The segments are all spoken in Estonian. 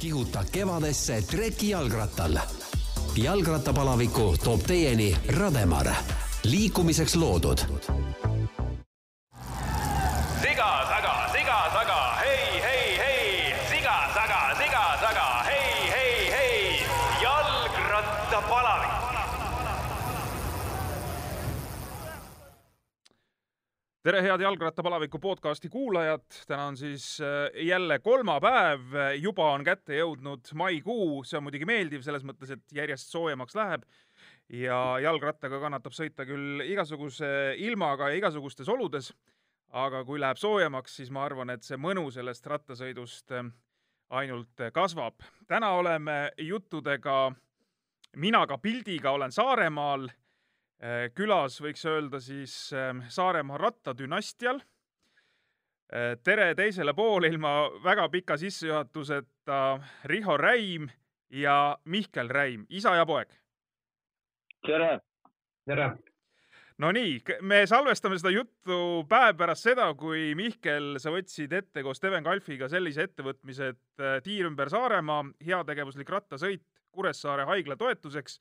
kihuta kevadesse treki jalgrattal. jalgrattapalaviku toob teieni Rademar, liikumiseks loodud. Tere, head Jalgrattapalaviku podcasti kuulajad, täna on siis äh, jälle kolmapäev, juba on kätte jõudnud maikuu, see on muidugi meeldiv selles mõttes, et järjest soojemaks läheb. Ja jalgrattaga kannatab sõita küll igasuguse ilmaga ja igasugustes oludes, aga kui läheb soojemaks, siis ma arvan, et see mõnu sellest rattasõidust äh, ainult kasvab. täna oleme juttudega, mina ka pildiga olen Saaremaal. Äh, külas võiks öelda siis ähm, Saaremaa rattadünastial. Äh, tere teisele poole ilma väga pika sissejuhatuseta Riho Räim ja Mihkel Räim, isa ja poeg. tere. tere. Nonii, me salvestame seda juttu päev pärast seda, kui Mihkel, sa võtsid ette koos Steven Kalfiga sellise ettevõtmise, et äh, tiir ümber Saaremaa, heategevuslik rattasõit Kuressaare haigla toetuseks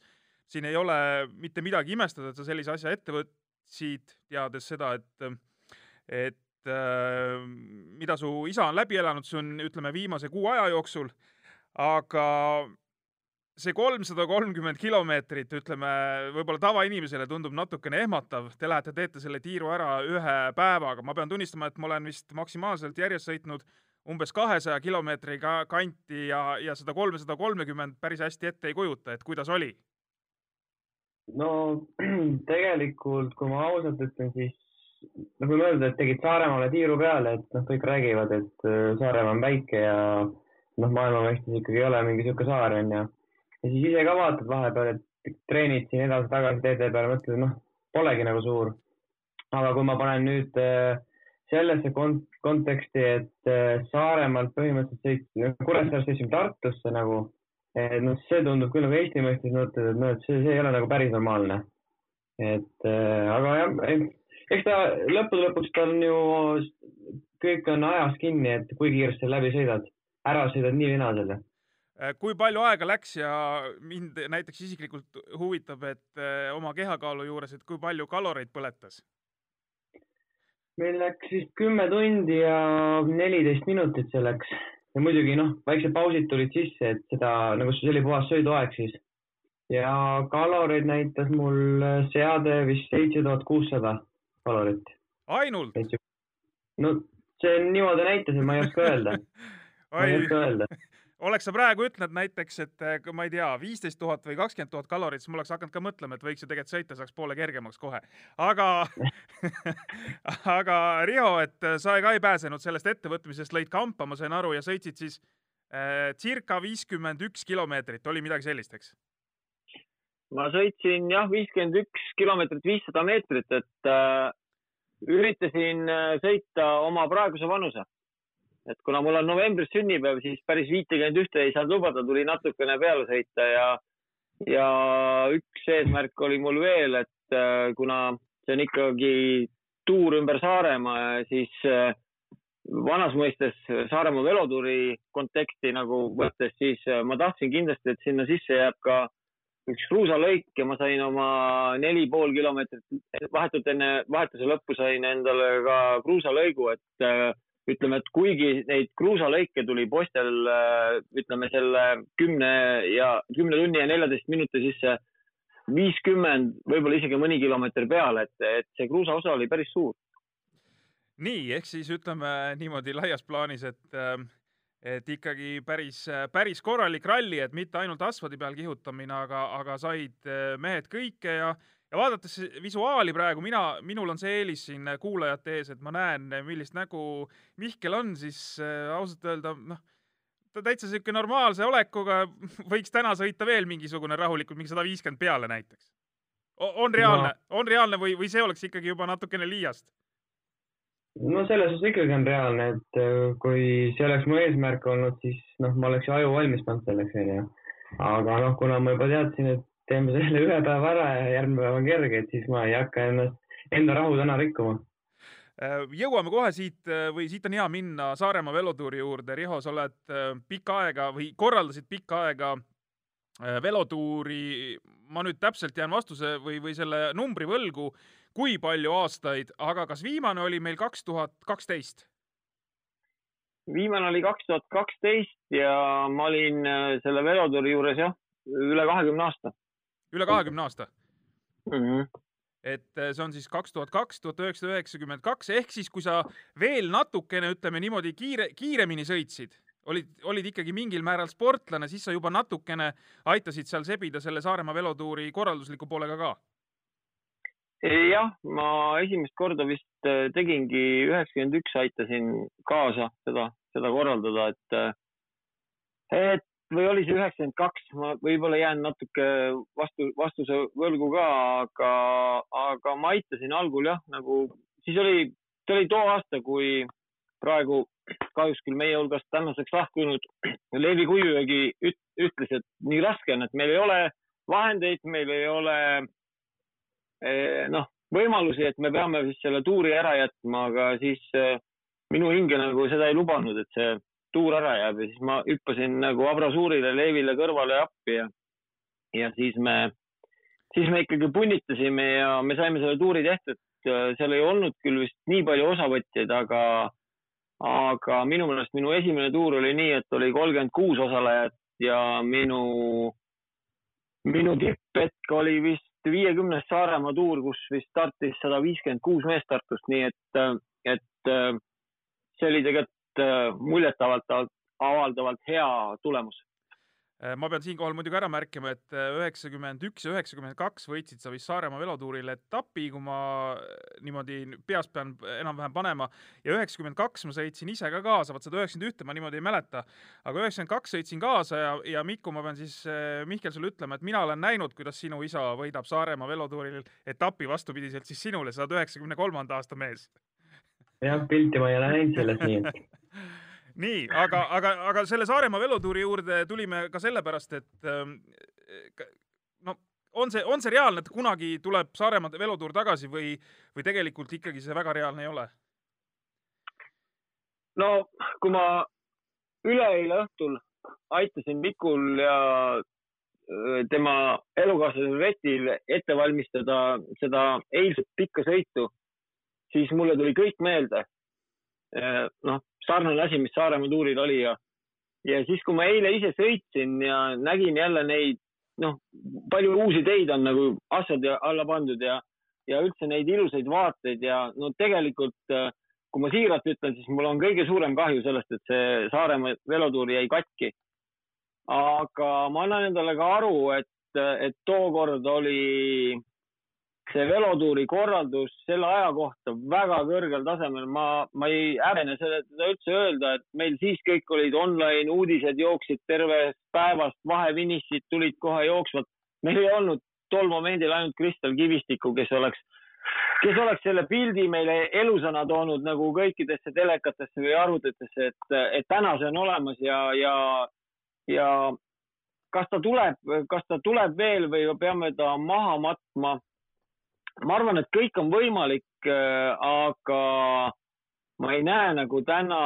siin ei ole mitte midagi imestada, et sa sellise asja ette võtsid, teades seda, et, et äh, mida su isa on läbi elanud, see on, ütleme, viimase kuu aja jooksul, aga see kolmsada kolmkümmend kilomeetrit, ütleme, võib-olla tavainimesele tundub natukene ehmatav. Te lähete, teete selle tiiru ära ühe päevaga. ma pean tunnistama, et ma olen vist maksimaalselt järjest sõitnud umbes kahesaja kilomeetri kanti ja, ja seda kolmesada kolmekümmend päris hästi ette ei kujuta, et kuidas oli no tegelikult, kui ma ausalt ütlen, siis nagu võin öelda, et tegid Saaremaale tiiru peale, et noh, kõik räägivad, et äh, Saaremaa on väike ja noh, maailmameistris ikkagi ei ole mingi sihuke saar onju. ja siis ise ka vaatad vahepeal, et treenid siin edasi-tagasi teede peal, mõtled, noh, polegi nagu suur. aga kui ma panen nüüd äh, sellesse kont konteksti, et äh, Saaremaalt põhimõtteliselt sõitsin, Kuressaarest sõitsime Tartusse nagu et noh, see tundub küll nagu Eesti mõistes mõttes, et noh, et see, see ei ole nagu päris normaalne. et äh, aga jah, eks ta lõppude lõpuks ta on ju, kõik on ajas kinni, et kui kiiresti läbi sõidad, ära sõidad nii või naa selle äh, kui palju aega läks ja mind näiteks isiklikult huvitab, et oma kehakaalu juures, et kui palju kaloreid põletas? meil läks vist kümme tundi ja neliteist minutit selleks ja muidugi noh, väiksed pausid tulid sisse, et seda nagu see oli puhas sõiduaeg siis. ja kaloreid näitas mul seade vist seitse tuhat kuussada kalorit. ainult? no see niimoodi näitas, et ma ei oska öelda ma ei oska öelda oleks sa praegu ütelnud näiteks, et eh, ma ei tea, viisteist tuhat või kakskümmend tuhat kalorit, siis ma oleks hakanud ka mõtlema, et võiks ju tegelikult sõita, saaks poole kergemaks kohe. aga aga Riho, et sa ka ei pääsenud sellest ettevõtmisest, lõid kampa, ma sain aru, ja sõitsid siis äh, circa viiskümmend üks kilomeetrit, oli midagi sellist, eks? ma sõitsin jah, viiskümmend üks kilomeetrit, viissada meetrit, et äh, üritasin sõita oma praeguse vanuse et kuna mul on novembris sünnipäev, siis päris viitekümmet ühte ei saanud lubada, tuli natukene peale sõita ja, ja üks eesmärk oli mul veel, et äh, kuna see on ikkagi tuur ümber Saaremaa, siis äh, vanas mõistes Saaremaa velotuuri konteksti nagu võttes, siis äh, ma tahtsin kindlasti, et sinna sisse jääb ka üks kruusalõik ja ma sain oma neli pool kilomeetrit, vahetult enne vahetuse lõppu sain endale ka kruusalõigu, et ütleme, et kuigi neid kruusalõike tuli poistel, äh, ütleme selle kümne ja kümne tunni ja neljateist minuti sisse viiskümmend, võib-olla isegi mõni kilomeeter peale, et, et see kruusa osa oli päris suur. nii, ehk siis ütleme niimoodi laias plaanis, et äh, et ikkagi päris, päris korralik ralli, et mitte ainult asfaldi peal kihutamine, aga, aga said äh, mehed kõike ja ja vaadates visuaali praegu, mina, minul on see eelis siin kuulajate ees, et ma näen, millist nägu Mihkel on, siis äh, ausalt öelda, noh, ta täitsa sihuke normaalse olekuga, võiks täna sõita veel mingisugune rahulikult, mingi sada viiskümmend peale näiteks. on reaalne no., on reaalne või, või see oleks ikkagi juba natukene liiast? no selles suhtes ikkagi on reaalne, et äh, kui see oleks mu eesmärk olnud, siis noh, ma oleks ju aju valmis pannud selleks, onju. aga noh, kuna ma juba teadsin, et teeme selle ühe päeva ära ja järgmine päev on kerge, et siis ma ei hakka ennast, enda rahu täna rikkuma. jõuame kohe siit või siit on hea minna Saaremaa velotuuri juurde. Riho, sa oled pikka aega või korraldasid pikka aega velotuuri. ma nüüd täpselt jään vastuse või, või selle numbri võlgu, kui palju aastaid, aga kas viimane oli meil kaks tuhat kaksteist? viimane oli kaks tuhat kaksteist ja ma olin selle velotuuri juures jah, üle kahekümne aasta. Üle kahekümne aasta mm? -hmm et äh, see on siis kaks tuhat kaks, tuhat üheksasada üheksakümmend kaks, ehk siis kui sa veel natukene, ütleme niimoodi kiire, kiiremini sõitsid, olid, olid ikkagi mingil määral sportlane, siis sa juba natukene aitasid seal sebida selle Saaremaa velotuuri korraldusliku poolega ka. jah, ma esimest korda vist äh, tegingi üheksakümmend üks, aitasin kaasa seda, seda korraldada, et et või oli see üheksakümmend kaks, ma võib-olla jään natuke vastu, vastuse võlgu ka, aga, aga ma aitasin algul jah, nagu siis oli, see oli too aasta, kui praegu kahjuks küll meie hulgast tänaseks lahkunud Leevi Kuiuvägi üt, ütles, et nii raske on, et meil ei ole vahendeid, meil ei ole eh, noh, võimalusi, et me peame siis selle tuuri ära jätma, aga siis eh, minu hinge nagu seda ei lubanud, et see tuur ära jääb ja siis ma hüppasin nagu abrasuurile, Leevile kõrvale appi ja, ja siis me, siis me ikkagi punnitasime ja me saime selle tuuri tehtud. seal ei olnud küll vist nii palju osavõtjaid, aga, aga minu meelest minu esimene tuur oli nii, et oli kolmkümmend kuus osalejat ja minu, minu tipphetk oli vist viiekümnes Saaremaa tuur, kus vist startis sada viiskümmend kuus meest Tartust, nii et, et see oli tegelikult Äh, muljetavaldavalt, avaldavalt hea tulemus. Äh, ma pean siinkohal muidugi ära märkima, et äh, üheksakümmend üks ja üheksakümmend kaks võitsid sa vist Saaremaa velotuuril etapi, kui ma niimoodi peast pean enam-vähem panema. ja üheksakümmend kaks ma sõitsin ise ka kaasa, vot seda üheksakümmend ühte ma niimoodi ei mäleta. aga üheksakümmend kaks sõitsin kaasa ja, ja Mikku, ma pean siis Mihkel sulle ütlema, et mina olen näinud, kuidas sinu isa võidab Saaremaa velotuuril etapi vastupidiselt siis sinule, sa oled üheksakümne kolmanda aasta mees jah, pilti ma ei ole näinud sellest, nii et nii, aga, aga, aga selle Saaremaa velotuuri juurde tulime ka sellepärast, et ähm, no on see, on see reaalne, et kunagi tuleb Saaremaa velotuur tagasi või, või tegelikult ikkagi see väga reaalne ei ole? no kui ma üleeile õhtul aitasin Mikul ja äh, tema elukaaslasel Retil ette valmistada seda eilset pikka sõitu, siis mulle tuli kõik meelde. Äh, noh, sarnane asi, mis Saaremaa tuuril oli ja, ja siis, kui ma eile ise sõitsin ja nägin jälle neid, noh, palju uusi teid on nagu asfaldi alla pandud ja, ja üldse neid ilusaid vaateid ja no tegelikult, kui ma siiralt ütlen, siis mul on kõige suurem kahju sellest, et see Saaremaa velotuur jäi katki. aga ma annan endale ka aru, et, et tookord oli see velotuuri korraldus selle aja kohta väga kõrgel tasemel, ma, ma ei häbene seda üldse öelda, et meil siis kõik olid online, uudised jooksid tervest päevast, vahefinišid tulid kohe jooksvalt. meil ei olnud tol momendil ainult Kristel Kivistikku, kes oleks, kes oleks selle pildi meile elusana toonud nagu kõikidesse telekatesse või arvutitesse, et, et täna see on olemas ja, ja, ja kas ta tuleb, kas ta tuleb veel või peame ta maha matma ma arvan, et kõik on võimalik, äh, aga ma ei näe nagu täna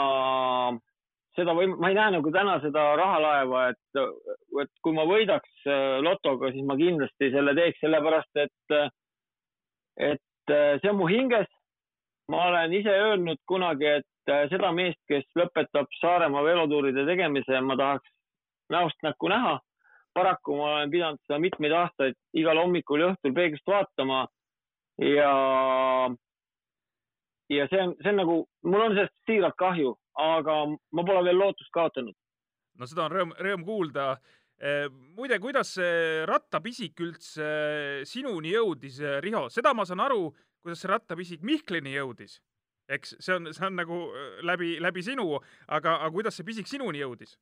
seda või ma ei näe nagu täna seda rahalaeva, et, et kui ma võidaks äh, lotoga, siis ma kindlasti selle teeks, sellepärast et, et äh, see on mu hinges. ma olen ise öelnud kunagi, et seda meest, kes lõpetab Saaremaa velotuuride tegemise, ma tahaks näost näkku näha. paraku ma olen pidanud seda mitmeid aastaid igal hommikul ja õhtul peeglist vaatama ja, ja see on, see on nagu, mul on sellest siiralt kahju, aga ma pole veel lootust kaotanud. no seda on rõõm, rõõm kuulda. Eh, muide, kuidas see rattapisik üldse sinuni jõudis, eh, Riho, seda ma saan aru, kuidas see rattapisik Mihklini jõudis. eks see on, see on nagu eh, läbi, läbi sinu, aga, aga kuidas see pisik sinuni jõudis?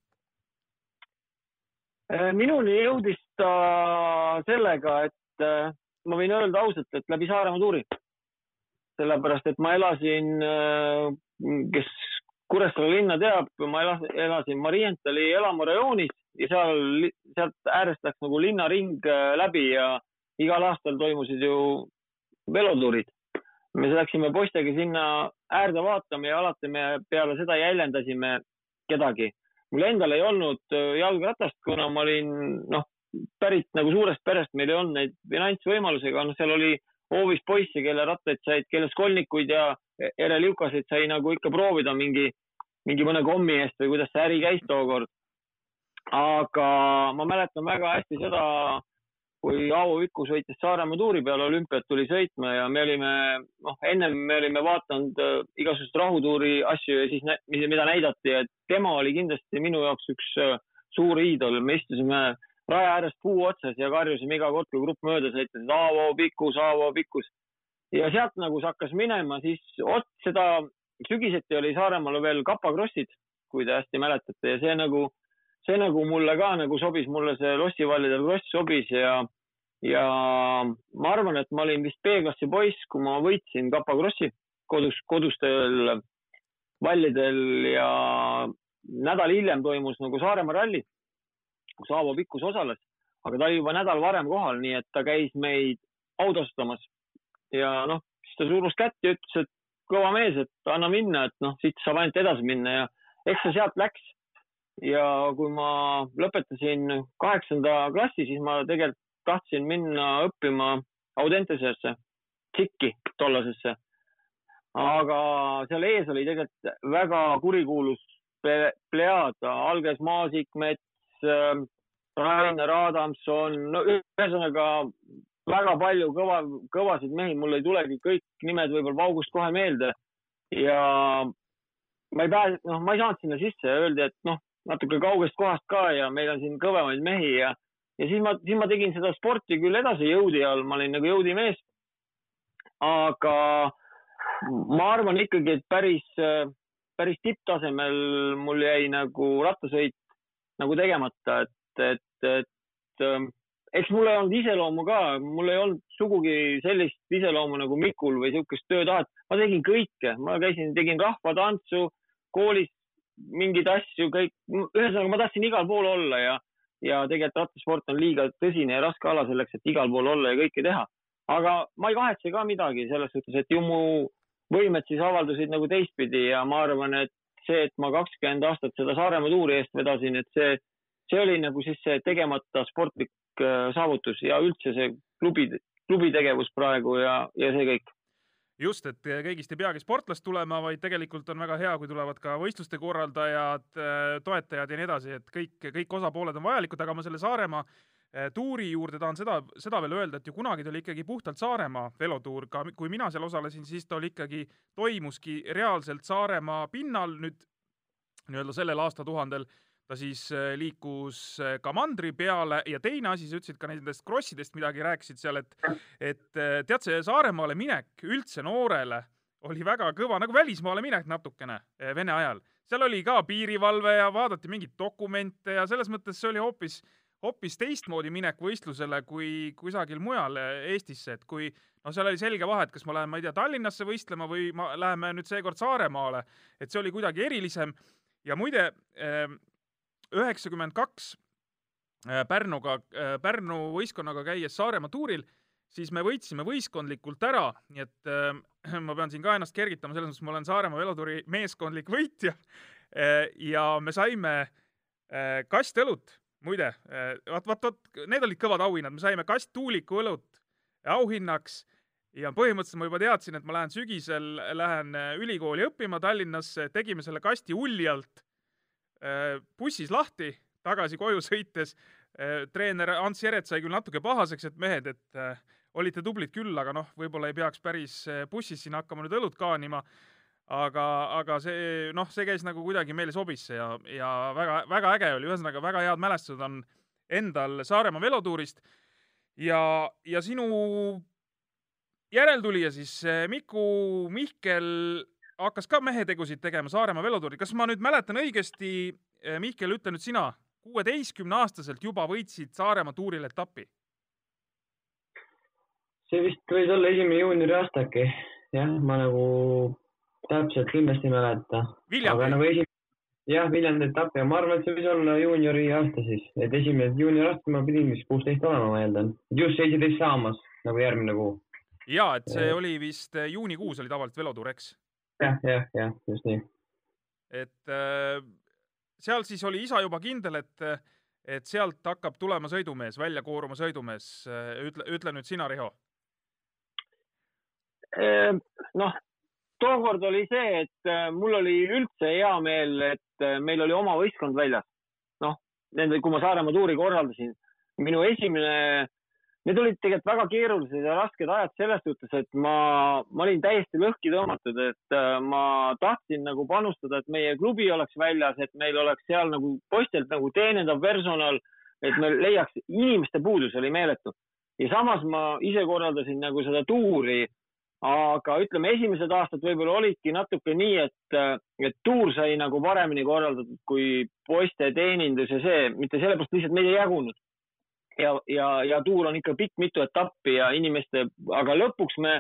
minuni jõudis ta sellega, et ma võin öelda ausalt, et läbi Saaremaa tuuri. sellepärast, et ma elasin, äh, kes Kuressaare linna teab, ma elasin Marienthali elamurajoonis ja seal, sealt äärest läks nagu linnaring äh, läbi ja igal aastal toimusid ju velotuurid. me läksime poistega sinna äärde vaatama ja alati me peale seda jäljendasime kedagi. mul endal ei olnud äh, jalgratast, kuna ma olin noh, pärit nagu suurest perest, meil ei olnud neid finantsvõimalusi, aga noh, seal oli hoovis poisse, kelle rattaid said, kelle skolnikuid ja ereliukaseid sai nagu ikka proovida mingi, mingi mõne kommi eest või kuidas see äri käis tookord. aga ma mäletan väga hästi seda, kui Aavo Viku sõitis Saaremaa tuuri peal, olümpiat tuli sõitma ja me olime, noh, ennem me olime vaadanud äh, igasuguseid rahutuuri asju ja siis, mida näidati, et tema oli kindlasti minu jaoks üks äh, suur iidol, me istusime raja ääres puu otsas ja karjusime iga kord, kui grupp mööda sõitis, et Aavo Pikkus, Aavo Pikkus. ja sealt nagu see hakkas minema, siis ots seda sügiseti oli Saaremaal veel kapakrossid, kui te hästi mäletate. Ja see nagu see nagu mulle ka nagu sobis, mulle see Lossivallidel kross sobis ja, ja ma arvan, et ma olin vist B-klassi poiss, kui ma võitsin Kapa Krossi kodus, kodustel vallidel ja nädal hiljem toimus nagu Saaremaa ralli, kus Aavo Pikkus osales, aga ta oli juba nädal varem kohal, nii et ta käis meid autostamas ja noh, siis ta surus kätt ja ütles, et kõva mees, et anna minna, et noh, siit saab ainult edasi minna ja eks see sealt läks ja kui ma lõpetasin kaheksanda klassi, siis ma tegelikult tahtsin minna õppima Audentesesse, TSIK-i tollasesse. aga seal ees oli tegelikult väga kurikuulus plejaad, Alges Maasikmets, ähm, Rainer Adamson, no ühesõnaga väga palju kõva, kõvasid mehi, mul ei tulegi kõik nimed võib-olla paugust kohe meelde. ja ma ei pääse, noh, ma ei saanud sinna sisse öeldi, et noh, natuke kaugest kohast ka ja meil on siin kõvemaid mehi ja, ja siis ma, siis ma tegin seda sporti küll edasi jõudi all, ma olin nagu jõudimees. aga ma arvan ikkagi, et päris, päris tipptasemel mul jäi nagu rattasõit nagu tegemata, et, et, et ähm, eks mul ei olnud iseloomu ka, mul ei olnud sugugi sellist iseloomu nagu Mikul või niisugust töötahet. ma tegin kõike, ma käisin, tegin rahvatantsu koolis mingeid asju, kõik, ühesõnaga ma tahtsin igal pool olla ja, ja tegelikult rattasport on liiga tõsine ja raske ala selleks, et igal pool olla ja kõike teha. aga ma ei kahetse ka midagi selles suhtes, et ju mu võimed siis avaldusid nagu teistpidi ja ma arvan, et see, et ma kakskümmend aastat seda Saaremaa tuuri eest vedasin, et see, see oli nagu siis see tegemata sportlik äh, saavutus ja üldse see klubi, klubi tegevus praegu ja, ja see kõik just, et kõigist ei peagi sportlast tulema, vaid tegelikult on väga hea, kui tulevad ka võistluste korraldajad, toetajad ja nii edasi, et kõik, kõik osapooled on vajalikud, aga ma selle Saaremaa eh, tuuri juurde tahan seda, seda veel öelda, et ju kunagi ta oli ikkagi puhtalt Saaremaa velotuur, ka kui mina seal osalesin, siis ta oli ikkagi, toimuski reaalselt Saaremaa pinnal nüüd nii-öelda sellel aastatuhandel ta siis äh, liikus äh, ka mandri peale ja teine asi, sa ütlesid ka nendest krossidest midagi, rääkisid seal, et, et äh, tead, see Saaremaale minek üldse noorele oli väga kõva, nagu välismaale minek natukene Vene ajal. seal oli ka piirivalve ja vaadati mingeid dokumente ja selles mõttes see oli hoopis, hoopis teistmoodi minek võistlusele kui kusagil mujal Eestisse, et kui noh, seal oli selge vahe, et kas ma lähen, ma ei tea, Tallinnasse võistlema või ma läheme nüüd seekord Saaremaale, et see oli kuidagi erilisem ja muide üheksakümmend kaks äh, Pärnuga, äh, Pärnu võistkonnaga käies Saaremaa tuuril, siis me võitsime võistkondlikult ära, nii et äh, ma pean siin ka ennast kergitama, selles mõttes ma olen Saaremaa velotuuri meeskondlik võitja äh,. ja me saime äh, kast õlut, muide äh,, vaat, vaat, vot need olid kõvad auhinnad, me saime kast tuuliku õlut auhinnaks ja põhimõtteliselt ma juba teadsin, et ma lähen sügisel, lähen äh, ülikooli õppima Tallinnasse, tegime selle kasti uljalt bussis lahti, tagasi koju sõites. Äh, treener Ants Jeret sai küll natuke pahaseks, et mehed, et äh, olite tublid küll, aga noh, võib-olla ei peaks päris bussis siin hakkama nüüd õlut kaanima. aga, aga see, noh, see käis nagu kuidagi meile sobis ja, ja väga, väga äge oli, ühesõnaga väga head mälestused on endal Saaremaa velotuurist. ja, ja sinu järeltulija siis Miku Mihkel hakkas ka mehetegusid tegema Saaremaa velotuuril. kas ma nüüd mäletan õigesti, eh, Mihkel, ütle nüüd sina, kuueteistkümneaastaselt juba võitsid Saaremaa tuuril etapi? see vist võis olla esimene juuniori aasta äkki, jah, ma nagu täpselt kindlasti ei mäleta. aga nagu esimene, jah, Viljandi etapp ja ma arvan, et see võis olla juuniori aasta siis, et esimene juuniori aasta ma pidin vist kuusteist olema, ma eeldan. just seitseteist saamas nagu järgmine kuu ja et see oli vist äh, juunikuus oli tavaliselt velotuur, eks? Jah, jah, jah, just nii. et äh, seal siis oli isa juba kindel, et, et sealt hakkab tulema sõidumees, välja kooruma sõidumees. ütle, ütle nüüd sina, Riho. Ehm, noh, tookord oli see, et äh, mul oli üldse hea meel, et äh, meil oli oma võistkond väljas. noh, nende, kui ma Saaremaa tuuri korraldasin, minu esimene, need olid tegelikult väga keerulised ja rasked ajad selles suhtes, et ma, ma olin täiesti lõhki tõmmatud, et äh, ma tahtsin nagu panustada, et meie klubi oleks väljas, et meil oleks seal nagu poistelt nagu teenindav personal, et me leiaks, inimeste puudus oli meeletu ja samas ma ise korraldasin nagu seda tuuri aga ütleme, esimesed aastad võib-olla olidki natuke nii, et, et tuur sai nagu paremini korraldatud kui poiste teenindus ja see, mitte sellepärast lihtsalt meid ei jagunud. Ja, ja, ja tuur on ikka pikk mitu etappi ja inimeste, aga lõpuks me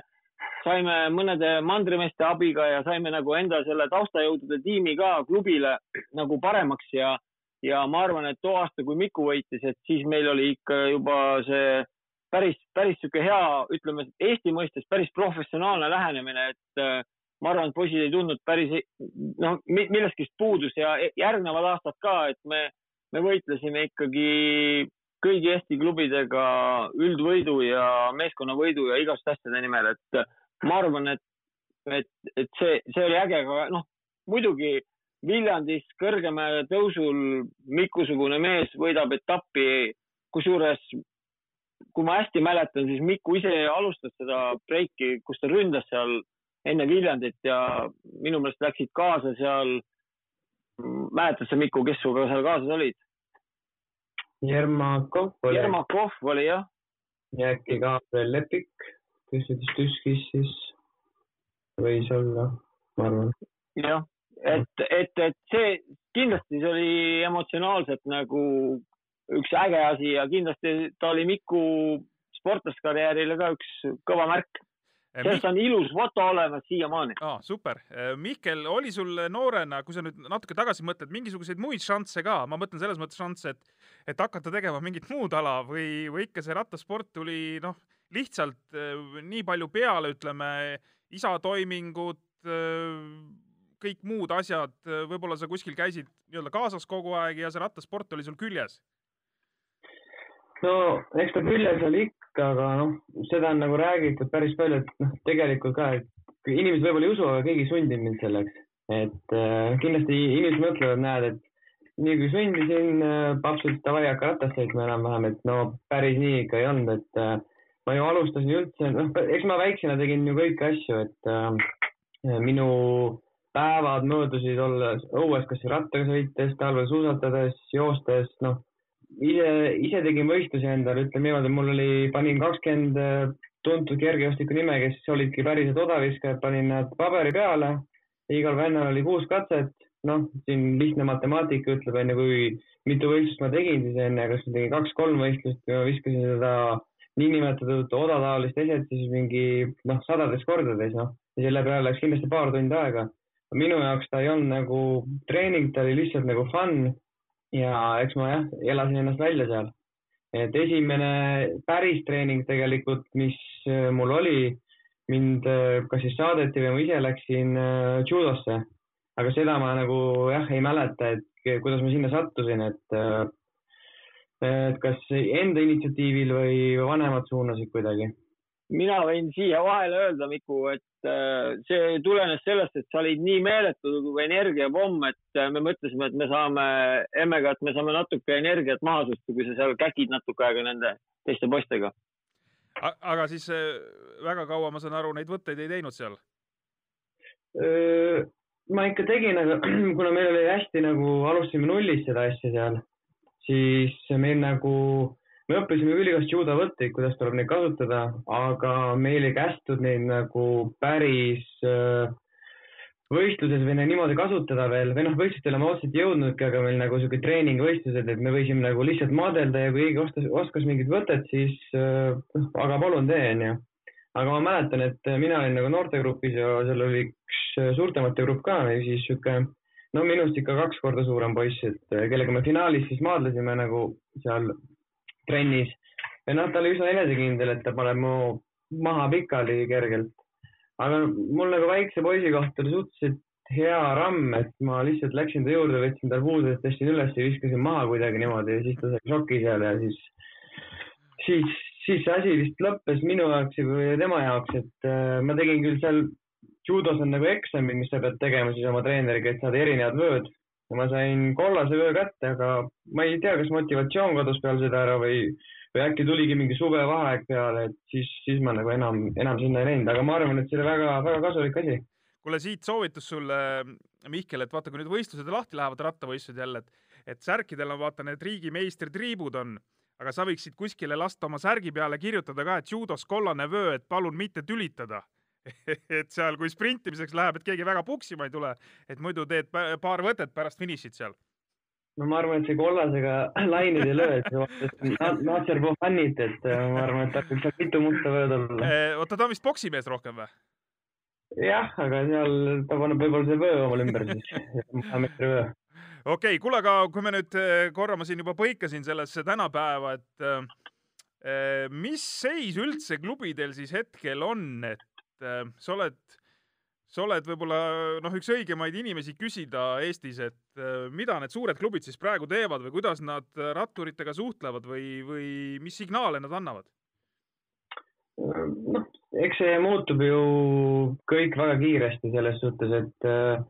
saime mõnede mandrimeeste abiga ja saime nagu enda selle taustajõudude tiimi ka klubile nagu paremaks ja, ja ma arvan, et too aasta, kui Miku võitis, et siis meil oli ikka juba see päris, päris sihuke hea, ütleme Eesti mõistes päris professionaalne lähenemine, et äh, ma arvan, et poisid ei tundnud päris noh, millestki puudus ja järgnevad aastad ka, et me, me võitlesime ikkagi kõigi Eesti klubidega üldvõidu ja meeskonnavõidu ja igasuguste asjade nimel, et ma arvan, et, et, et see, see oli äge, aga noh, muidugi Viljandis Kõrgemäe tõusul Miku-sugune mees võidab etappi, kusjuures kui ma hästi mäletan, siis Miku ise alustas seda breiki, kus ta ründas seal enne Viljandit ja minu meelest läksid kaasa seal. mäletad sa, Miku, kes sinuga seal kaasas olid? Jermakov oli. Jermakov oli jah. ja äkki veel Lepik, kes ütles Tüskis siis võis olla, ma arvan. jah, et, et, et see kindlasti see oli emotsionaalselt nagu üks äge asi ja kindlasti ta oli Miku sportlaskarjäärile ka üks kõva märk. Eh, sellest on ilus foto olemas siiamaani ah,. super. Eh, Mihkel, oli sul noorena, kui sa nüüd natuke tagasi mõtled, mingisuguseid muid šansse ka, ma mõtlen selles mõttes šansse, et, et hakata tegema mingit muud ala või, või ikka see rattasport tuli noh, lihtsalt eh, nii palju peale, ütleme, isa toimingud, kõik muud asjad, võib-olla sa kuskil käisid nii-öelda kaasas kogu aeg ja see rattasport oli sul küljes no eks ta küljes oli aga noh, seda on nagu räägitud päris palju, et noh, tegelikult ka, et inimesed võib-olla ei usu, aga keegi ei sundinud mind selleks. et äh, kindlasti inimesed mõtlevad, näed, et nii kui sundisin äh,, paps ütles davai, hakka ratast sõitma enam-vähem, et no päris nii ikka ei olnud, et äh, ma ju alustasin üldse, noh, eks ma väiksena tegin ju kõiki asju, et äh, minu päevad möödusid olles õues kas rattaga sõites, talvel suusatades, joostes, noh ise, ise tegin võistlusi endale, ütleme niimoodi, mul oli, panin kakskümmend äh, tuntud kergejõustiku nime, kes olidki päriselt odaviskajad, panin nad paberi peale. igal vennal oli kuus katset, noh, siin lihtne matemaatika ütleb, onju, kui mitu võistlust ma tegin siis enne, kas ma tegin kaks-kolm võistlust viskasin seda niinimetatud odataolist eset siis mingi noh, sadades kordades, noh. ja selle peale läks kindlasti paar tundi aega. minu jaoks ta ei olnud nagu treening, ta oli lihtsalt nagu fun ja eks ma jah, elasin ennast välja seal. et esimene päris treening tegelikult, mis äh, mul oli, mind äh, kas siis saadeti või ma ise läksin äh, judosse, aga seda ma nagu jah, ei mäleta, et kuidas ma sinna sattusin, et et kas enda initsiatiivil või vanemad suunasid kuidagi? Mina võin siia vahele öelda, Miku, et Äh, see tulenes sellest, et sa olid nii meeletu energiapomm, et äh, me mõtlesime, et me saame emmega, et me saame natuke energiat maha susta, kui sa seal käkid natuke aega nende teiste poistega. aga siis äh, väga kaua, ma saan aru, neid võtteid ei teinud seal? ma ikka tegin, aga kuna meil oli hästi nagu, alustasime nullist seda asja seal, siis meil nagu me õppisime ülikoolis judovõtteid, kuidas tuleb neid kasutada, aga meil ei kästud neid nagu päris äh, võistluses või niimoodi kasutada veel või noh, võistlustele ma otseselt ei jõudnudki, aga meil nagu sihuke treeningvõistlused, et me võisime nagu lihtsalt maadelda ja kui keegi oskas, oskas mingit võtet, siis äh, noh, aga palun tee, onju. aga ma mäletan, et mina olin nagu noortegrupis ja seal oli üks suurtemate grupp ka siis sihuke no minust ikka kaks korda suurem poiss, et kellega me finaalis siis maadlesime nagu seal trennis ja noh, ta oli üsna enesekindel, et ta paneb mu maha pikali kergelt. aga mul nagu väikse poisi kohta oli suhteliselt hea ramm, et ma lihtsalt läksin ta juurde, võtsin tal puudest, tõstsin üles ja viskasin maha kuidagi niimoodi ja siis ta sai šoki seal ja siis, siis, siis see asi vist lõppes minu jaoks ja tema jaoks, et äh, ma tegin küll seal judos on nagu eksamid, mis sa pead tegema siis oma treeneriga, et saada erinevad vööd ja ma sain kollase vöö kätte, aga ma ei tea, kas motivatsioon kadus peale seda ära või, või äkki tuligi mingi suvevaheaeg peale, et siis, siis ma nagu enam, enam sinna ei läinud, aga ma arvan, et see oli väga-väga kasulik asi. kuule, siit soovitus sulle, Mihkel, et vaata, kui nüüd võistlused lahti lähevad, rattavõistlused jälle, et, et särkidel on vaata need riigimeistritriibud on, aga sa võiksid kuskile lasta oma särgi peale kirjutada ka, et judos kollane vöö, et palun mitte tülitada. et seal, kui sprintimiseks läheb, et keegi väga puksima ei tule, et muidu teed paar võtet pärast finišit seal. no ma arvan, et see kollasega lainid ei löö, et Natser Puhanit, et äh, ma arvan, et hakkab seal mitu musta vööd olla. oota, ta on vist poksimees rohkem või? jah, aga seal ta paneb võib-olla see vöö omal ümber siis, meetri vöö. okei okay,, kuule, aga kui me nüüd eh, korra ma siin juba põikasin sellesse tänapäeva, et mis seis üldse klubidel siis hetkel on, et eh, sa oled, sa oled võib-olla noh, üks õigemaid inimesi küsida Eestis, et eh, mida need suured klubid siis praegu teevad või kuidas nad ratturitega suhtlevad või, või mis signaale nad annavad? noh, eks see muutub ju kõik väga kiiresti selles suhtes, et äh,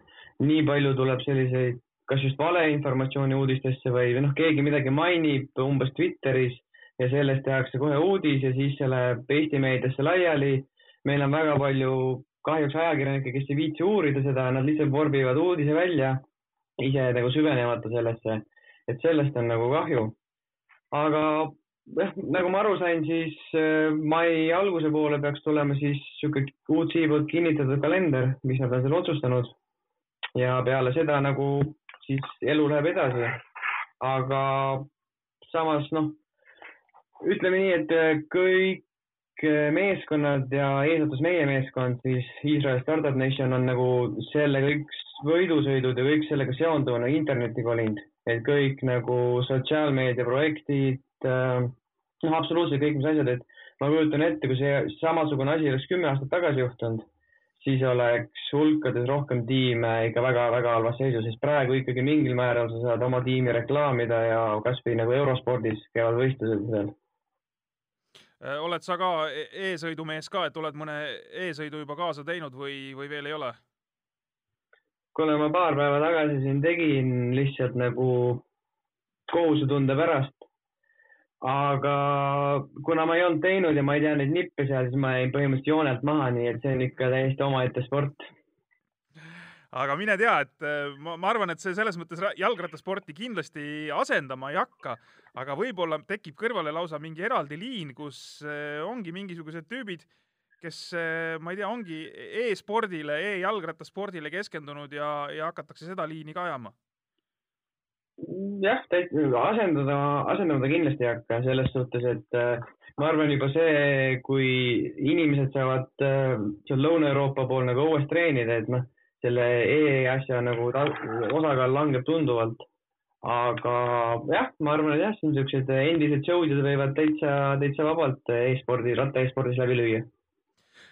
nii palju tuleb selliseid, kas just valeinformatsiooni uudistesse või, või noh, keegi midagi mainib umbes Twitteris ja sellest tehakse kohe uudis ja siis see läheb Eesti meediasse laiali. Meil on väga palju kahjuks ajakirjanikke, kes ei viitsi uurida seda, nad lihtsalt vorbivad uudise välja, ise nagu süvenemata sellesse, et sellest on nagu kahju. aga jah, nagu ma aru sain, siis äh, mai alguse poole peaks tulema siis sihuke UCI poolt kinnitatud kalender, mis nad on seal otsustanud. ja peale seda nagu siis elu läheb edasi. aga samas noh, ütleme nii, et äh, kõik meeskonnad ja eesotsas meie meeskond, siis Iisrael Startup Nation on nagu selle kõik võidusõidud ja kõik sellega seonduv on nagu internetti kolinud, et kõik nagu sotsiaalmeedia projektid äh, noh, absoluutselt kõik, mis asjad, et ma kujutan ette, kui see samasugune asi oleks kümme aastat tagasi juhtunud, siis oleks hulkades rohkem tiime ikka väga-väga halvas seisus, sest praegu ikkagi mingil määral sa saad oma tiimi reklaamida ja kasvõi nagu eurospordis käivad võistlused seal. Äh, oled sa ka e- e-sõidumees ka, et oled mõne e-sõidu juba kaasa teinud või, või veel ei ole? kuule, ma paar päeva tagasi siin tegin lihtsalt nagu kohusetunde pärast. aga kuna ma ei olnud teinud ja ma ei tea neid nippe seal, siis ma jäin põhimõtteliselt joonelt maha, nii et see on ikka täiesti omaette sport. Aga mine tea, et äh, ma, ma arvan, et see selles mõttes ra- jalgrattasporti kindlasti asendama ei hakka, aga võib-olla tekib kõrvale lausa mingi eraldi liin, kus äh, ongi mingisugused tüübid, kes, ma ei tea, ongi e-spordile e, e-jalgrattaspordile keskendunud ja, ja hakatakse seda liini ka ajama. jah, asendada, asendama ta kindlasti ei hakka selles suhtes, et äh, ma arvan juba see, kui inimesed saavad äh, seal Lõuna-Euroopa pool nagu õues treenida, et noh, selle e-asja nagu ta- osakaal langeb tunduvalt. aga jah, ma arvan, et jah, siin siuksed endised show'd võivad täitsa, täitsa vabalt e-spordi, ratta e-spordis läbi lüüa.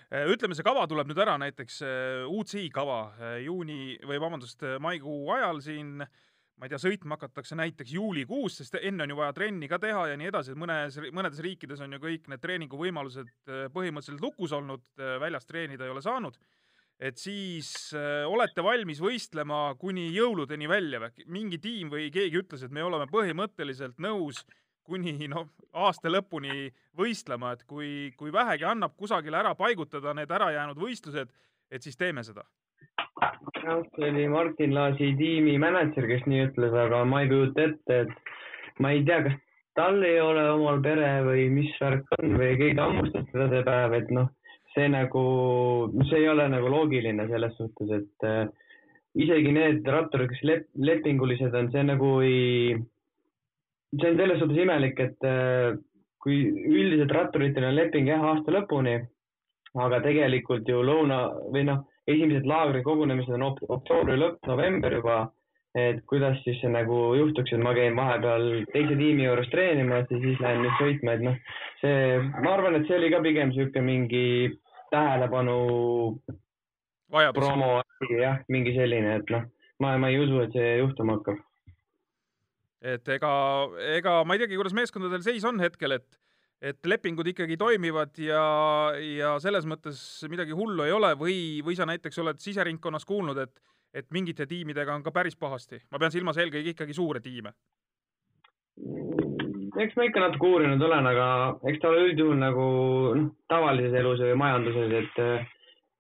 Äh, ütleme, see kava tuleb nüüd ära, näiteks äh, UCI kava äh, juuni või vabandust, maikuu ajal siin, ma ei tea, sõitma hakatakse näiteks juulikuus, sest enne on ju vaja trenni ka teha ja nii edasi, et mõnes, mõnedes riikides on ju kõik need treeninguvõimalused põhimõtteliselt lukus olnud, väljas treenida ei ole saanud. Et siis äh, olete valmis võistlema kuni jõuludeni välja või? mingi tiim või keegi ütles, et me oleme põhimõtteliselt nõus kuni noh, aasta lõpuni võistlema, et kui, kui vähegi annab kusagile ära paigutada need ärajäänud võistlused, et siis teeme seda. jah, see oli Martin Laasi tiimi mänedžer, kes nii ütles, aga ma ei kujuta ette, et ma ei tea, kas tal ei ole omal pere või mis värk on või keegi hammustab teda see päev, et noh, see nagu, see ei ole nagu loogiline selles suhtes, et äh, isegi need ratturid, kes lep-, lepingulised on, see nagu ei, see on selles suhtes imelik, et äh, kui üldiselt ratturitel on leping jah, aasta lõpuni, aga tegelikult ju lõuna või noh, esimesed laagri kogunemised on ok- oktoobri lõpp, november juba. et kuidas siis see nagu juhtuks, et ma käin vahepeal teise tiimi juures treenimas ja siis lähen nüüd sõitma, et noh, see, ma arvan, et see oli ka pigem sihuke mingi tähelepanu vajadus. promo, jah, mingi selline, et noh, ma, ma ei usu, et see juhtuma hakkab. et ega, ega ma ei teagi, kuidas meeskondadel seis on hetkel, et et lepingud ikkagi toimivad ja, ja selles mõttes midagi hullu ei ole või, või sa näiteks oled siseringkonnas kuulnud, et et mingite tiimidega on ka päris pahasti. ma pean silmas eelkõige ikkagi suure tiime. Eks ma ikka natuke uurinud olen, aga eks ta ole üldjuhul nagu noh, tavalises elus või majanduses, et äh,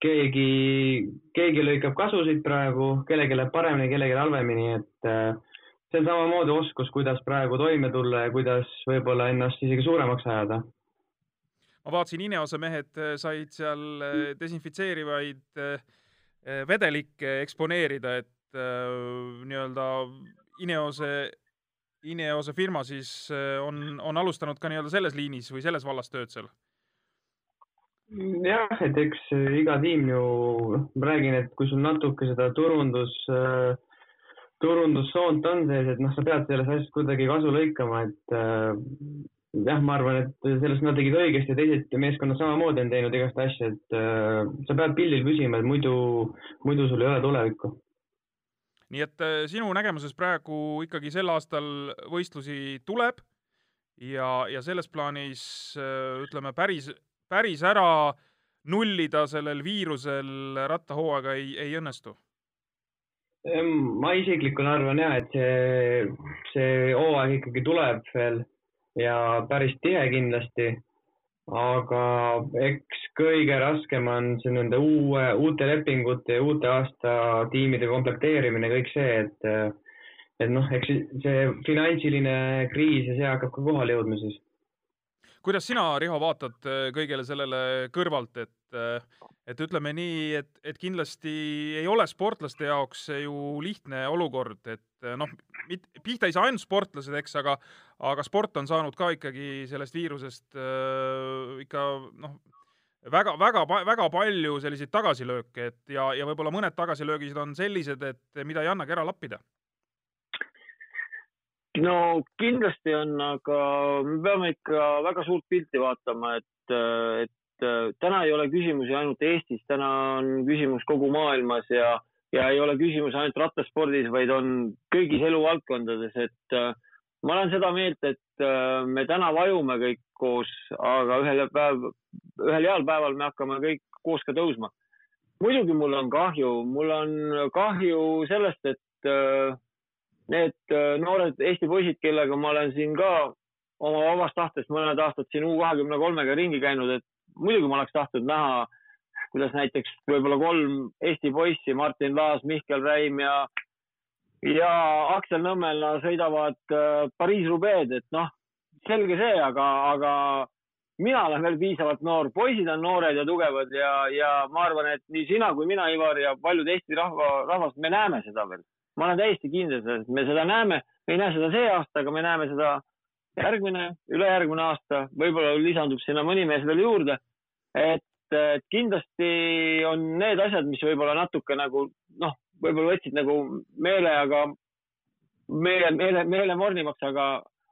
keegi, keegi lõikab kasu siit praegu, kellelgi läheb paremini, kellelgi halvemini, et äh, see on samamoodi oskus, kuidas praegu toime tulla ja kuidas võib-olla ennast isegi suuremaks ajada. ma vaatasin, Ineose mehed eh, said seal eh, desinfitseerivaid vedelikke eksponeerida, et nii-öelda Ineose, Ineose firma siis eh, on, on alustanud ka nii-öelda selles liinis või selles vallas tööd seal. jah, et eks iga tiim ju, ma räägin, et kui sul natuke seda turundus, turundussoont on sees, et noh, sa pead sellest asjast kuidagi kasu lõikama, et äh, jah, ma arvan, et sellest nad tegid õigesti ja teised meeskonnad samamoodi on teinud igast asja, et äh, sa pead pildil püsima, et muidu, muidu sul ei ole tulevikku. Nii et eh, sinu nägemuses praegu ikkagi sel aastal võistlusi tuleb ja, ja selles plaanis eh, ütleme päris, päris ära nullida sellel viirusel rattahooaega ei, ei õnnestu ma isiklikult arvan ja, et see, see hooaeg ikkagi tuleb veel ja päris tihe kindlasti. Aga eks kõige raskem on see nende uue, uute lepingute ja uute aasta tiimide komplekteerimine, kõik see, et, et noh, eks see finantsiline kriis ja see hakkab ka kohale jõudma siis. kuidas sina, Riho, vaatad eh, kõigele sellele kõrvalt, et, et ütleme nii, et, et kindlasti ei ole sportlaste jaoks ju lihtne olukord, et noh, pihta ei saa ainult sportlased, eks, aga, aga sport on saanud ka ikkagi sellest viirusest äh, ikka noh, väga, väga, väga palju selliseid tagasilööke, et ja, ja võib-olla mõned tagasilöögid on sellised, et mida ei annagi ära lappida. no kindlasti on, aga me peame ikka väga suurt pilti vaatama, et, et täna ei ole küsimusi ainult Eestis, täna on küsimus kogu maailmas ja, ja ei ole küsimus ainult rattaspordis, vaid on kõigis eluvaldkondades, et äh, ma olen seda meelt, et äh, me täna vajume kõik koos, aga ühel päev, ühel heal päeval me hakkame kõik koos ka tõusma. muidugi mul on kahju, mul on kahju sellest, et äh, need äh, noored Eesti poisid, kellega ma olen siin ka oma vabast tahtest mõned aastad siin U kahekümne kolmega ringi käinud, et muidugi ma oleks tahtnud näha, kuidas näiteks võib-olla kolm Eesti poissi, Martin Laas, Mihkel Räim ja, ja Aksel Nõmmela sõidavad äh, Pariis-Roubaix'd, et noh, selge see, aga, aga mina olen veel piisavalt noor, poisid on noored ja tugevad ja, ja ma arvan, et nii sina kui mina, Ivar ja paljud Eesti rahva, rahvast, me näeme seda veel. ma olen täiesti kindel selles, et me seda näeme, me ei näe seda see aasta, aga me näeme seda järgmine, ülejärgmine aasta, võib-olla lisandub sinna mõni mees veel juurde. et, et kindlasti on need asjad, mis võib-olla natuke nagu noh, võib-olla võtsid nagu meelega, meele, meele, meele mornimaks, aga,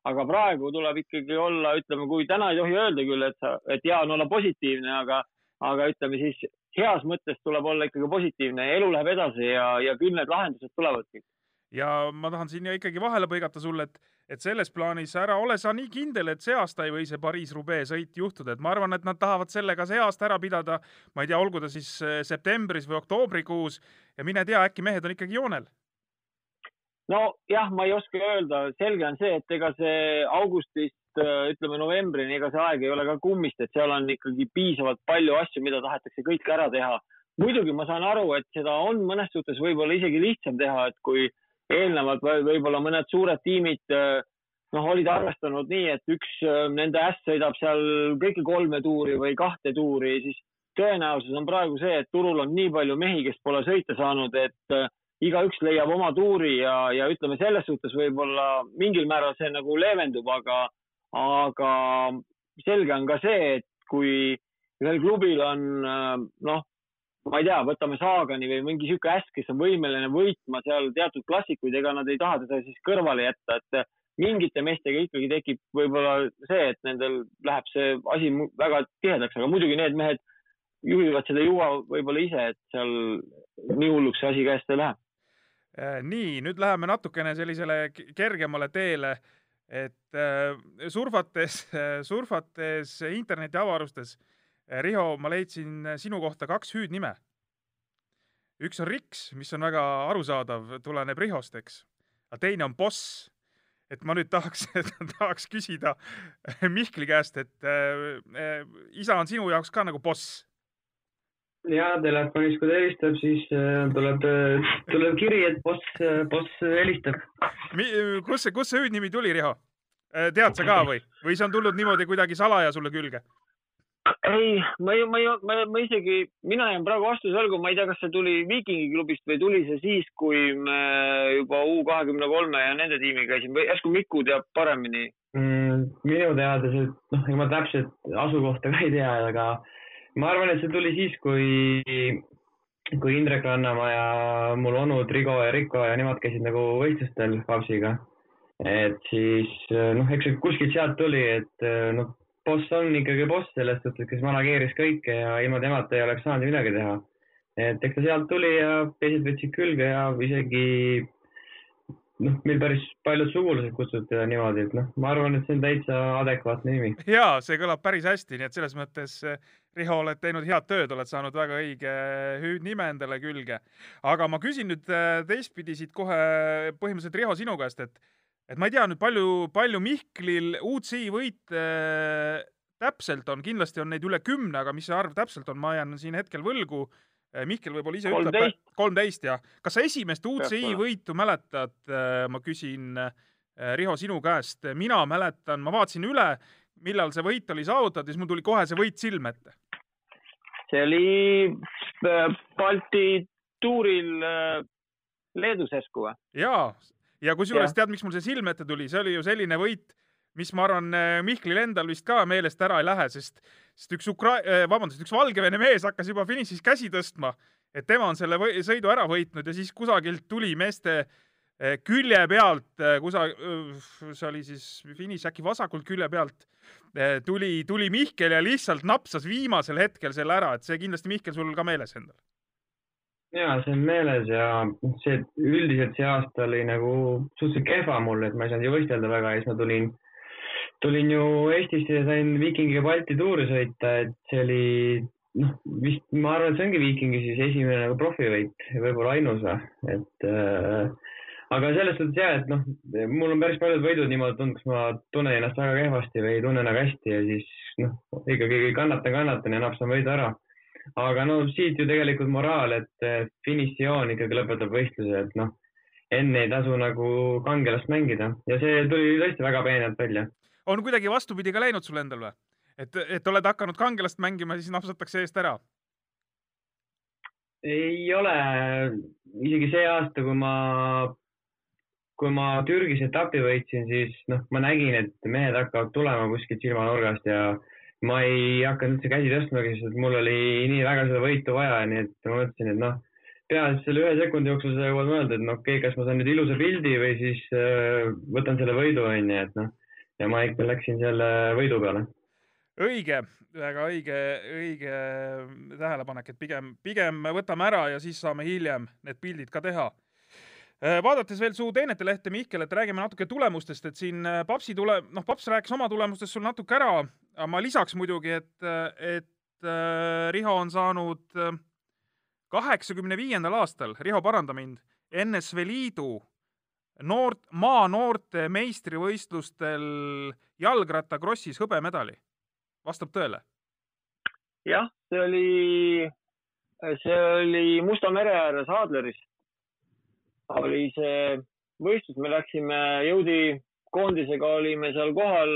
aga praegu tuleb ikkagi olla, ütleme, kui täna ei tohi öelda küll, et sa, et hea on olla positiivne, aga, aga ütleme siis heas mõttes tuleb olla ikkagi positiivne elu läheb edasi ja, ja küll need lahendused tulevadki ja ma tahan siin ikkagi vahele põigata sulle, et, et selles plaanis ära ole sa nii kindel, et see aasta ei või see Pariis-Roubaix sõit juhtuda, et ma arvan, et nad tahavad sellega see aasta ära pidada. ma ei tea, olgu ta siis eh, septembris või oktoobrikuus ja mine tea, äkki mehed on ikkagi joonel. nojah, ma ei oska öelda, selge on see, et ega see augustist äh, ütleme novembrini, ega see aeg ei ole ka kummist, et seal on ikkagi piisavalt palju asju, mida tahetakse kõik ära teha. muidugi ma saan aru, et seda on mõnes suhtes võib-olla isegi lihtsam teha, et kui eelnevalt või võib-olla mõned suured tiimid äh, noh, olid arvestanud nii, et üks äh, nende äss sõidab seal kõiki kolme tuuri või kahte tuuri, siis tõenäosus on praegu see, et turul on nii palju mehi, kes pole sõita saanud, et äh, igaüks leiab oma tuuri ja, ja ütleme selles suhtes võib-olla mingil määral see nagu leevendub, aga, aga selge on ka see, et kui ühel klubil on noh, ma ei tea, võtame Saagani või mingi sihuke äss, kes on võimeline võitma seal teatud klassikuid, ega nad ei taha teda siis kõrvale jätta, et mingite meestega ikkagi tekib võib-olla see, et nendel läheb see asi väga tihedaks, aga muidugi need mehed juhivad seda juua võib-olla ise, et seal nii hulluks see asi käest ei lähe. Äh, nii, nüüd läheme natukene sellisele kergemale teele, et äh, surfates, surfates internetiavarustes, Riho, ma leidsin sinu kohta kaks hüüdnime. üks on Riks, mis on väga arusaadav, tuleneb Rihost, eks, aga teine on Boss. et ma nüüd tahaks, tahaks küsida Mihkli käest, et äh, isa on sinu jaoks ka nagu boss. ja telefonis, kui ta helistab, siis tuleb, tuleb kiri, et boss, boss helistab. kust see, kust see hüüdnimi tuli, Riho? tead sa ka või, või see on tulnud niimoodi kuidagi salaja sulle külge? ei, ma ei, ma ei, ma, ma isegi, mina jään praegu vastuse võlgu, ma ei tea, kas see tuli Viikingi klubist või tuli see siis, kui me juba U kahekümne kolme ja nende tiimiga käisime või järsku Miku teab paremini. Mm, minu teada see, noh, ega ma täpselt asukohta ka ei tea, aga ma arvan, et see tuli siis, kui, kui Indrek Rannamaa ja mul onud Rigo ja Riko ja nemad käisid nagu võistlustel Vapsiga. et siis noh, eks see kuskilt sealt tuli, et noh, boss on ikkagi boss selles suhtes, kes manageeris kõike ja ilma temata ei oleks saanud midagi teha. et eks ta sealt tuli ja teised võtsid külge ja isegi noh, meil päris paljud sugulased kutsuvad teda niimoodi, et noh, ma arvan, et see on täitsa adekvaatne nimi. jaa, see kõlab päris hästi, nii et selles mõttes, Riho, oled teinud head tööd, oled saanud väga õige hüüdnime endale külge. aga ma küsin nüüd teistpidi siit kohe põhimõtteliselt Riho sinu käest, et et ma ei tea nüüd palju, palju Mihklil UCI võite äh, täpselt on, kindlasti on neid üle kümne, aga mis see arv täpselt on, ma jään siin hetkel võlgu. Mihkel võib-olla ise ütleb. kolmteist, jah. kas sa esimest UCI võitu mäletad? ma küsin äh, Riho sinu käest, mina mäletan, ma vaatasin üle, millal see võit oli saavutatud, siis mul tuli kohe see võit silme ette. see oli äh, Balti tuuril äh, Leedus järsku või? jaa, ja kusjuures tead, miks mul see silme ette tuli, see oli ju selline võit, mis ma arvan, Mihklil endal vist ka meelest ära ei lähe, sest, sest üks Ukra-, vabandust, üks Valgevene mees hakkas juba finišis käsi tõstma, et tema on selle või- sõidu ära võitnud ja siis kusagilt tuli meeste eh, külje pealt, kusa-, see oli siis finiš äkki vasakult külje pealt, tuli, tuli Mihkel ja lihtsalt napsas viimasel hetkel selle ära, et see kindlasti Mihkel sul ka meeles endal. Ja see on meeles ja see üldiselt see aasta oli nagu suhteliselt kehva mul, et ma ei saanud ju võistelda väga ja siis ma tulin, tulin ju Eestisse ja sain Viikingiga Balti tuuri sõita, et see oli noh, vist ma arvan, et see ongi Viikingi siis esimene nagu profivõit ja võib-olla ainus või, et äh, aga selles suhtes jah, et noh, mul on päris paljud võidud niimoodi tulnud, kus ma tunnen ennast väga kehvasti või ei tunne nagu hästi ja siis noh, ikkagi kannatan, kannatan ja napsan võidu ära aga no siit ju tegelikult moraal, et finišijoon ikkagi lõpetab võistluse, et noh, enne ei tasu nagu kangelast mängida ja see tuli tõesti väga peenelt välja. on kuidagi vastupidi ka läinud sul endal või? et, et oled hakanud kangelast mängima, siis napsatakse eest ära? ei ole, isegi see aasta, kui ma, kui ma Türgis etapi võitsin, siis noh, ma nägin, et mehed hakkavad tulema kuskilt silmanurgast ja ma ei hakanud üldse käsi tõstmagi, sest mul oli nii väga seda võitu vaja, nii et ma mõtlesin, et noh, peaasi selle ühe sekundi jooksul sa jõuad mõelda, et no okei okay,, kas ma saan nüüd ilusa pildi või siis äh, võtan selle võidu, onju, et noh. ja ma ikka läksin selle võidu peale. õige, väga õige, õige tähelepanek, et pigem, pigem võtame ära ja siis saame hiljem need pildid ka teha. Vaadates veel su teenete lehte, Mihkel, et räägime natuke tulemustest, et siin äh, Papsi tule, noh, Paps rääkis oma tulemustest sul natuke ära, aga ma lisaks muidugi, et, et äh, Riho on saanud kaheksakümne viiendal aastal, Riho, paranda mind, NSV Liidu noort, maanoorte meistrivõistlustel jalgrattakrossis hõbemedali. vastab tõele? jah, see oli, see oli Musta mere ääres Adleris. Oli see võistlus, me läksime jõudi koondisega olime seal kohal,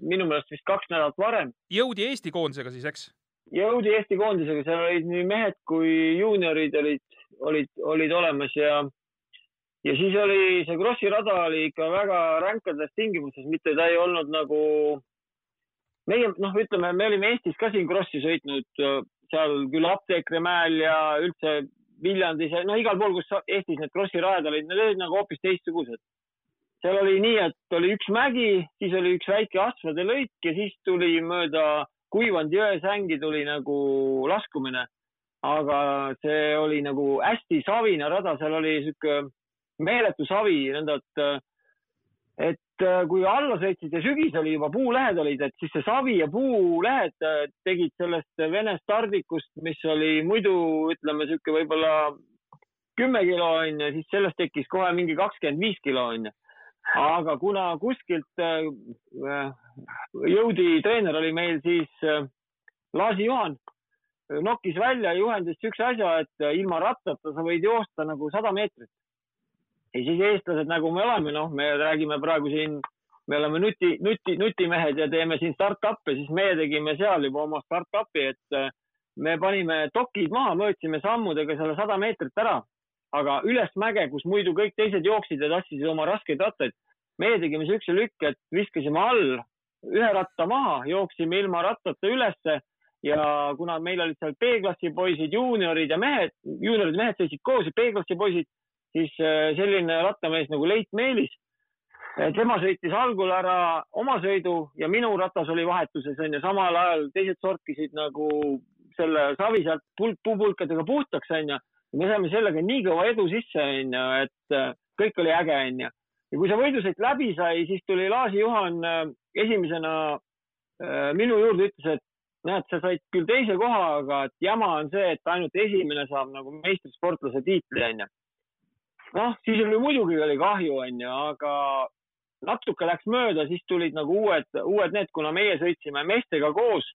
minu meelest vist kaks nädalat varem. jõudi Eesti koondisega siis, eks? jõudi Eesti koondisega, seal olid nii mehed kui juuniorid olid, olid, olid olemas ja, ja siis oli see Krossi rada oli ikka väga ränkades tingimustes, mitte ta ei olnud nagu, meie noh, ütleme, me olime Eestis ka siin Krossi sõitnud seal küll Apteekri mäel ja üldse Viljandis ja no igal pool, kus Eestis need Krossi rajad olid, need olid nagu hoopis teistsugused. seal oli nii, et oli üks mägi, siis oli üks väike asfaldi lõik ja siis tuli mööda kuivanud jõesängi tuli nagu laskumine. aga see oli nagu hästi savine rada, seal oli sihuke meeletu savi, nõnda et, et kui alla sõitsid ja sügis oli juba, puulehed olid, et siis see savi ja puulehed tegid sellest Vene stardikust, mis oli muidu ütleme sihuke võib-olla kümme kilo onju, siis sellest tekkis kohe mingi kakskümmend viis kilo onju. aga kuna kuskilt äh, jõudi treener oli meil siis äh, Laasi Juhan, nokkis välja ja juhendas siukse asja, et ilma rattata sa võid joosta nagu sada meetrit. Ja siis eestlased, nagu me oleme, noh, me räägime praegu siin, me oleme nuti, nuti, nutimehed ja teeme siin startup'e, siis meie tegime seal juba oma startup'i, et äh, me panime dokid maha, mõõtsime sammudega selle sada meetrit ära. Aga ülesmäge, kus muidu kõik teised jooksid ja tassisid oma raskeid rattaid, meie tegime siukse lükke, et viskasime all ühe ratta maha, jooksime ilma rattata ülesse ja kuna meil olid seal B-klassi poisid, juuniorid ja mehed, juuniorid ja mehed sõitsid koos ja B-klassi poisid, siis äh, selline rattamees nagu Leit Meelis, tema sõitis algul ära oma sõidu ja minu ratas oli vahetuses onju, samal ajal teised sorkisid nagu selle savi sealt puupulkadega puhtaks onju me saime sellega nii kõva edu sisse, onju, et äh, kõik oli äge, onju. ja kui see võidusõit läbi sai, siis tuli Laasi Juhan äh, esimesena äh, minu juurde, ütles, et näed, sa said küll teise koha, aga et jama on see, et ainult esimene saab nagu meistrisportlase tiitli, onju. Noh, siis oli muidugi oli kahju, onju, aga natuke läks mööda, siis tulid nagu uued, uued need, kuna meie sõitsime meestega koos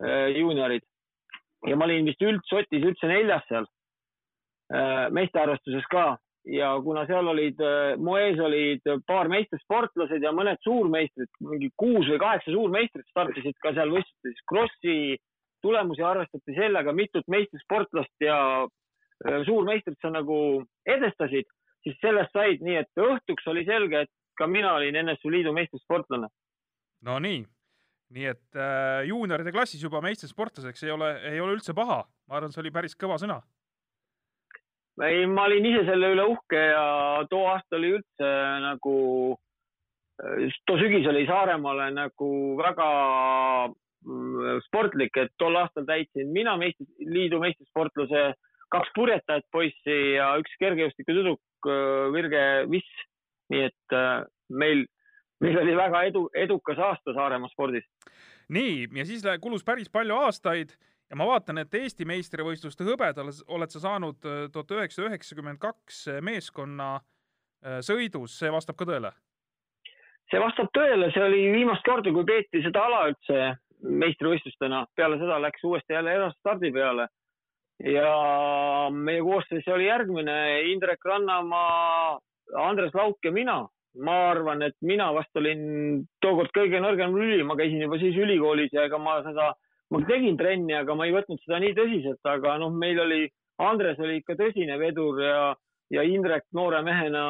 juuniorid. Ja ma olin vist üldsotis üldse neljas seal Äh, meeste arvestuses ka. Ja kuna seal olid, äh, mu ees olid paar meistrisportlased ja mõned suurmeistrid, mingi kuus või kaheksa suurmeistrit startisid ka seal võistlustes, Krossi tulemusi arvestati sellega, mitut meistrisportlast ja äh, suurmeistrit sa nagu edestasid, siis sellest said nii, et õhtuks oli selge, et ka mina olin NSV Liidu meistrisportlane. Nonii, nii. Et äh, juunioride klassis juba meistrisportlaseks ei ole, ei ole üldse paha, ma arvan, see oli päris kõva sõna. Ei, ma olin ise selle üle uhke ja too aasta oli üldse nagu, too sügis oli Saaremaale nagu väga mm, sportlik, et tol aastal täitsin mina meistri, liidu meistrisportlase, kaks purjetajat poissi ja üks kergejõustikutüdruk, äh, Virge Viss. nii et äh, meil, meil oli väga edu, edukas aasta Saaremaa spordis. nii, ja siis kulus päris palju aastaid ja ma vaatan, et Eesti meistrivõistluste hõbedal oled sa saanud äh, tuhat üheksasada üheksakümmend kaks meeskonna sõidus, see vastab ka tõele? see vastab tõele, see oli viimast korda, kui peeti seda ala üldse meistrivõistlustena, peale seda läks uuesti jälle erastardi peale. Ja meie koosseis oli järgmine, Indrek Rannamaa, Andres Lauk ja mina. ma arvan, et mina vast olin tookord kõige nõrgem lüli, ma käisin juba siis ülikoolis ja ega ma seda ma tegin trenni, aga ma ei võtnud seda nii tõsiselt, aga noh, meil oli, Andres oli ikka tõsine vedur ja, ja Indrek noore mehena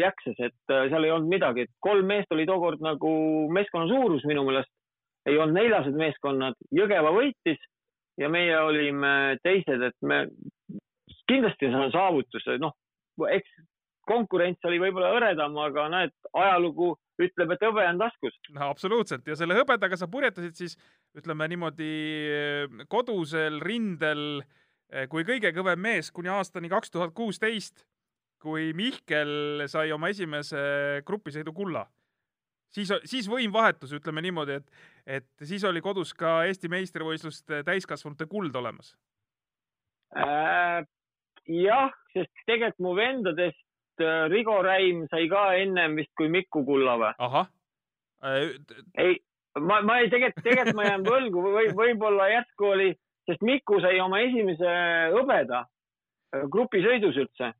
jaksas, et äh, seal ei olnud midagi, et kolm meest oli tookord nagu meeskonna suurus minu meelest. ei olnud neljased meeskonnad, Jõgeva võitis ja meie olime teised, et me kindlasti see on saavutus, noh, eks konkurents oli võib-olla hõredam, aga näed, ajalugu ütleb, et hõbe on taskus. no absoluutselt ja selle hõbedaga sa purjetasid siis ütleme niimoodi kodusel rindel eh, kui kõige kõvem mees kuni aastani kaks tuhat kuusteist, kui Mihkel sai oma esimese grupisõidu kulla. Siis, siis võim vahetus, ütleme niimoodi, et, et siis oli kodus ka Eesti meistrivõistluste täiskasvanute kuld olemas äh,. jah, sest tegelikult mu vendadest Äh, Rigo Räim sai ka ennem vist kui Miku kulla või? ahah äh,. ei, ma, ma ei, tegelikult, tegelikult ma jään võlgu või võib-olla järsku oli, sest Miku sai oma esimese hõbeda äh, grupisõidus üldse.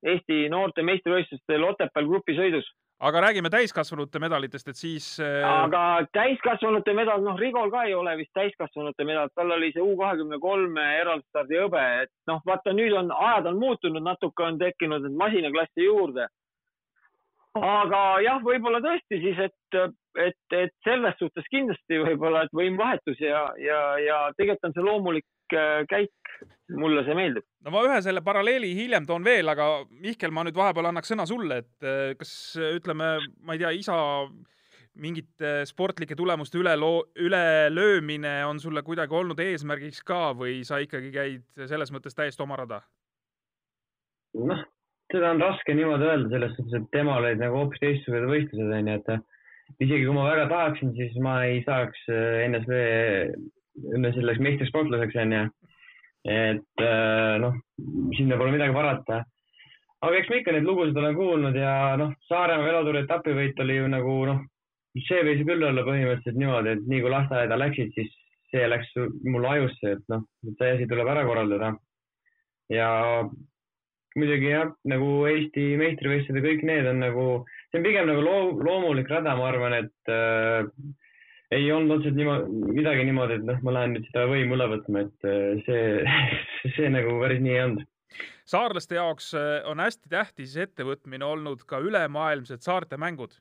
Eesti noorte meistrivõistlustel Otepääl grupisõidus aga räägime täiskasvanute medalitest, et siis. Äh, aga täiskasvanute medal, noh, Rigol ka ei ole vist täiskasvanute medal, tal oli see U kahekümne kolme eraldstardi hõbe, et noh, vaata nüüd on, ajad on muutunud, natuke on tekkinud masinaklassi juurde. Aga jah, võib-olla tõesti siis, et, et, et selles suhtes kindlasti võib-olla, et võimvahetus ja, ja, ja tegelikult on see loomulik äh, käik. mulle see meeldib. no ma ühe selle paralleeli hiljem toon veel, aga Mihkel, ma nüüd vahepeal annaks sõna sulle, et äh, kas ütleme, ma ei tea, isa mingite sportlike tulemuste üle loo-, ülelöömine on sulle kuidagi olnud eesmärgiks ka või sa ikkagi käid selles mõttes täiesti oma rada? noh, seda on raske niimoodi öelda, selles suhtes, et temal olid nagu hoopis teistsugused võistlused, onju, et isegi kui ma väga tahaksin, siis ma ei saaks äh, NSV selleks meistrisportlaseks, onju. et äh, noh, sinna pole midagi parata. aga eks ma ikka neid lugusid olen kuulnud ja noh, Saaremaa velotuuri etapivõit oli ju nagu noh, see võis küll olla põhimõtteliselt niimoodi, et nii kui lasteaeda läksid, siis see läks mul ajusse, et noh, see asi tuleb ära korraldada. ja muidugi jah, nagu Eesti meistrivõistlused ja kõik need on nagu, see on pigem nagu loo, loomulik rada, ma arvan, et äh, ei olnud otseselt niimoodi, midagi niimoodi, et noh, ma lähen nüüd seda võimu üle võtma, et äh, see, see nagu päris nii ei olnud. saarlaste jaoks äh, on hästi tähtis ettevõtmine olnud ka ülemaailmsed saarte mängud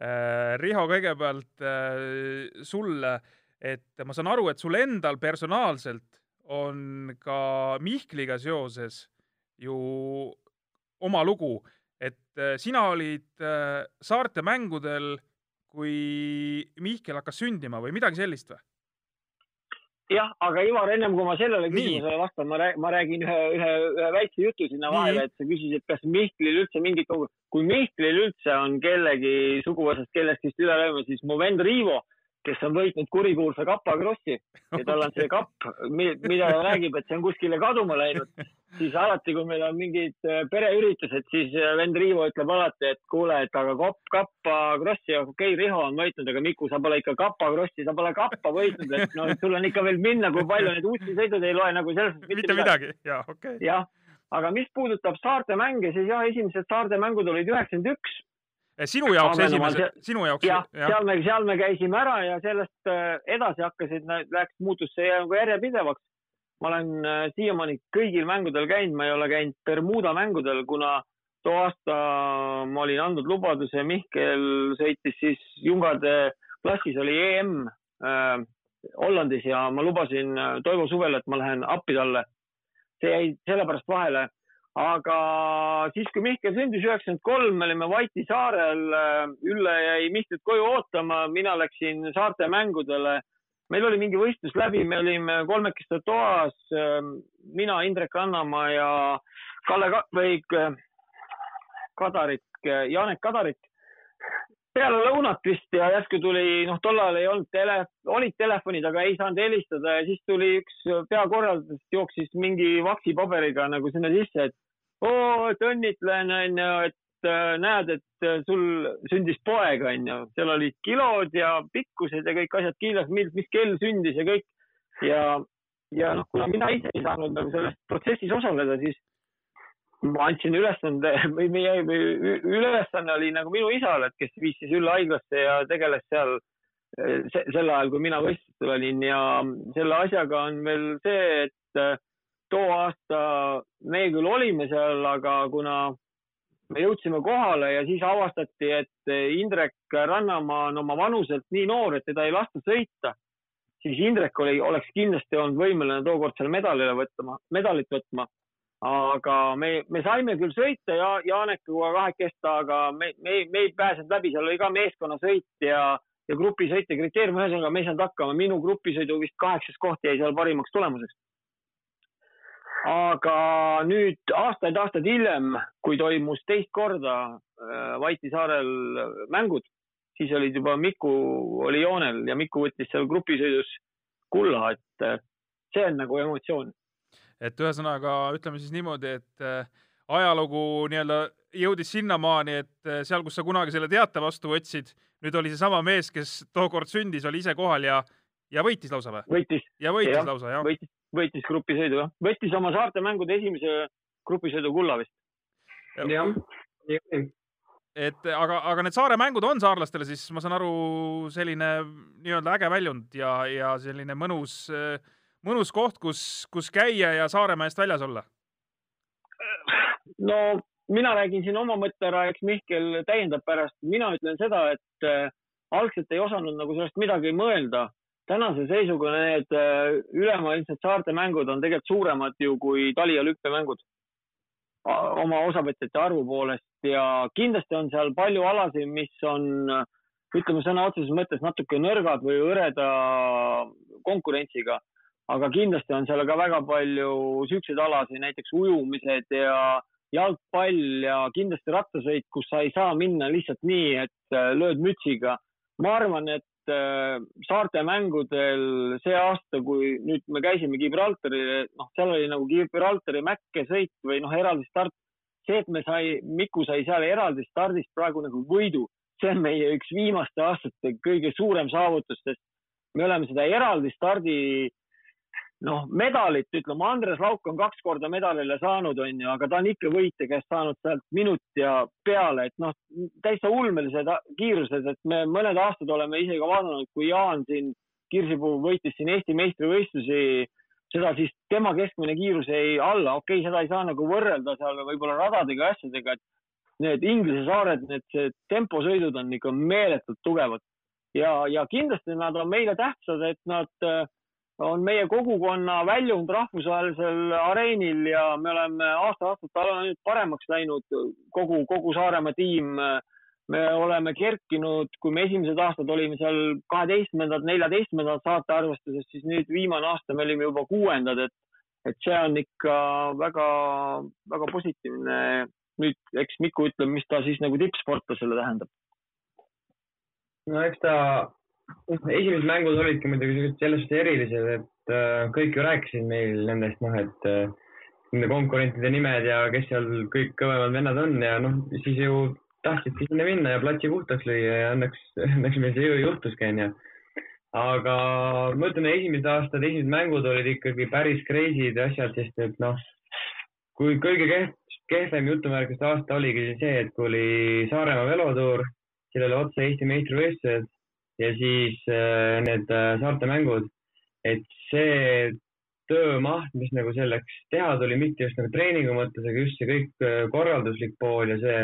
äh,. Riho, kõigepealt äh, sulle, et ma saan aru, et sul endal personaalselt on ka Mihkliga seoses ju oma lugu, et äh, sina olid äh, saarte mängudel, kui Mihkel hakkas sündima või midagi sellist või? jah, aga Ivar, ennem kui ma sellele küsimusele vastan, ma räägin, ma räägin ühe, ühe, ühe väikse jutu sinna vahele, et sa küsisid, kas Mihklil üldse mingit, kui Mihklil üldse on kellegi suguvõsast kellestki üle lööma, siis mu vend Riivo, kes on võitnud kurikuulsa Kapa Krossi ja tal on see kapp, mida ta räägib, et see on kuskile kaduma läinud, siis alati, kui meil on mingid äh, pereüritused, siis äh, vend Riivo ütleb alati, et kuule, et aga kopp, Kappa Krossi, okei okay,, Riho on võitnud, aga Miku, sa pole ikka Kapa Krossi, sa pole Kappa võitnud, et no sul on ikka veel minna, kui palju neid uusi sõidud ei loe nagu selles mõttes mitte midagi, jaa, okei okay.. jah, aga mis puudutab saarte mänge, siis jah, esimesed saarte mängud olid üheksakümmend üks sinu jaoks Aga no ma esimese, sinu jaoks jah, jah? seal me, seal me käisime ära ja sellest äh, edasi hakkasid, läks, muutus see nagu järjepidevaks. ma olen äh, siiamaani kõigil mängudel käinud, ma ei ole käinud Bermuda mängudel, kuna too aasta ma olin andnud lubaduse, Mihkel sõitis siis jungade klassis oli EM äh, Hollandis ja ma lubasin Toivo Suvele, et ma lähen appi talle. see jäi sellepärast vahele aga siis, kui Mihkel sündis üheksakümmend kolm, me olime Vaiti saarel, Ülle jäi Mihklit koju ootama, mina läksin saarte mängudele. meil oli mingi võistlus läbi, me olime kolmekesti toas, mina, Indrek Annamaa ja Kalle Ka- või K- Kadarik, Janek Kadarik. peale lõunat vist ja järsku tuli, noh, tollal ei olnud tele, olid telefonid, aga ei saanud helistada ja siis tuli üks peakorraldajast jooksis mingi vaksipaberiga nagu sinna sisse, et oo, et õnnitlen, onju, et äh, näed, et äh, sul sündis poeg, onju. seal olid kilod ja pikkused ja kõik asjad kirjas, mis, kell sündis ja kõik. ja, ja noh, kuna mina ise ei saanud nagu selles protsessis osaleda, siis ma andsin ülesande või meie ülesanne oli nagu minu isale, et kes viis siis Ülle haiglasse ja tegeles seal äh, se sel ajal, kui mina võistlustel olin ja selle asjaga on veel see, et too aasta me küll olime seal, aga kuna me jõudsime kohale ja siis avastati, et Indrek Rannamaa on oma vanuselt nii noor, et teda ei lasta sõita, siis Indrek oli, oleks kindlasti olnud võimeline tookord seal medalile võtma, medalit võtma. aga me, me saime küll sõita ja Janekuga kahekesti, aga me, me, me ei pääsenud läbi, seal oli ka meeskonnasõit ja, ja grupisõit ja kriteerium, ühesõnaga me ei saanud hakkama, minu grupisõidu vist kaheksas koht jäi seal parimaks tulemuseks aga nüüd aastaid-aastaid hiljem, kui toimus teist korda äh, Vaiti saarel mängud, siis olid juba Miku oli joonel ja Miku võttis seal grupisõidus kulla, et äh, see on nagu emotsioon. et ühesõnaga ütleme siis niimoodi, et äh, ajalugu nii-öelda jõudis sinnamaani, et seal, kus sa kunagi selle teate vastu võtsid, nüüd oli seesama mees, kes tookord sündis, oli ise kohal ja, ja võitis lausa või? võitis, ja võitis Jah, lausa, jah? võitis, võitis grupisõidu jah, võttis oma saarte mängude esimese grupisõidu kulla vist. jah, et aga, aga need saare mängud on saarlastele siis, ma saan aru, selline nii-öelda äge väljund ja, ja selline mõnus, mõnus koht, kus, kus käia ja Saaremaa eest väljas olla. no mina räägin siin oma mõtte ära, eks Mihkel täiendab pärast. mina ütlen seda, et äh, algselt ei osanud nagu sellest midagi mõelda. Tänase seisuga need äh, ülemaailmsed saarte mängud on tegelikult suuremad ju kui Tali olümpiamängud oma osavõtjate arvu poolest ja kindlasti on seal palju alasid, mis on ütleme sõna otseses mõttes natuke nõrgad või hõreda konkurentsiga. aga kindlasti on seal ka väga palju siukseid alasid, näiteks ujumised ja jalgpall ja kindlasti rattasõit, kus sa ei saa minna lihtsalt nii, et lööd mütsiga. ma arvan, et äh, saarte mängudel see aasta, kui nüüd me käisime Gibraltari, noh, seal oli nagu Gibraltari mäkke sõit või noh, eraldi start. see, et me sai, Miku sai seal eraldi stardist praegu nagu võidu, see on meie üks viimaste aastate kõige suurem saavutus, sest me oleme seda eraldi stardi noh, medalit, ütleme, Andres Lauk on kaks korda medalile saanud, on ju, aga ta on ikka võitja käest saanud sealt minut ja peale, et noh, täitsa ulmelised kiirused, et me mõned aastad oleme isegi vaadanud, kui Jaan siin Kirsipuu võitis siin Eesti meistrivõistlusi, seda siis tema keskmine kiirus jäi alla, okei okay,, seda ei saa nagu võrrelda seal võib-olla radadega ja asjadega, et need Inglise saared, need temposõidud on ikka meeletult tugevad. Ja, ja kindlasti nad on meile tähtsad, et nad äh, on meie kogukonna väljund rahvusvahelisel areenil ja me oleme aasta-aastalt ainult paremaks läinud, kogu, kogu Saaremaa tiim. me oleme kerkinud, kui me esimesed aastad olime seal kaheteistkümnendad, neljateistkümnendad saate arvestuses, siis nüüd viimane aasta me olime juba kuuendad, et, et see on ikka väga-väga positiivne. nüüd eks Miku ütleb, mis ta siis nagu tippsportlasele tähendab. no eks ta esimesed mängud olidki muidugi selles suhtes erilised, et äh, kõik ju rääkisid meil nendest, noh, et äh, nende konkurentide nimed ja kes seal kõik kõvemad vennad on ja noh, siis ju tahtsidki sinna minna ja platsi puhtaks lüüa ja õnneks, õnneks meil see juhtuski, onju. aga ma ütlen, esimesed aastad, esimesed mängud olid ikkagi päris crazy'd ja asjad, sest et noh, kui kõige kehv, kehvem jutumärkide aasta oligi see, et kui oli Saaremaa velotuur, sellele otsa Eesti meistrivõistlused ja siis äh, need äh, saarte mängud, et see töömaht, mis nagu selleks teha tuli, mitte just nagu treeningu mõttes, aga just see kõik äh, korralduslik pool ja see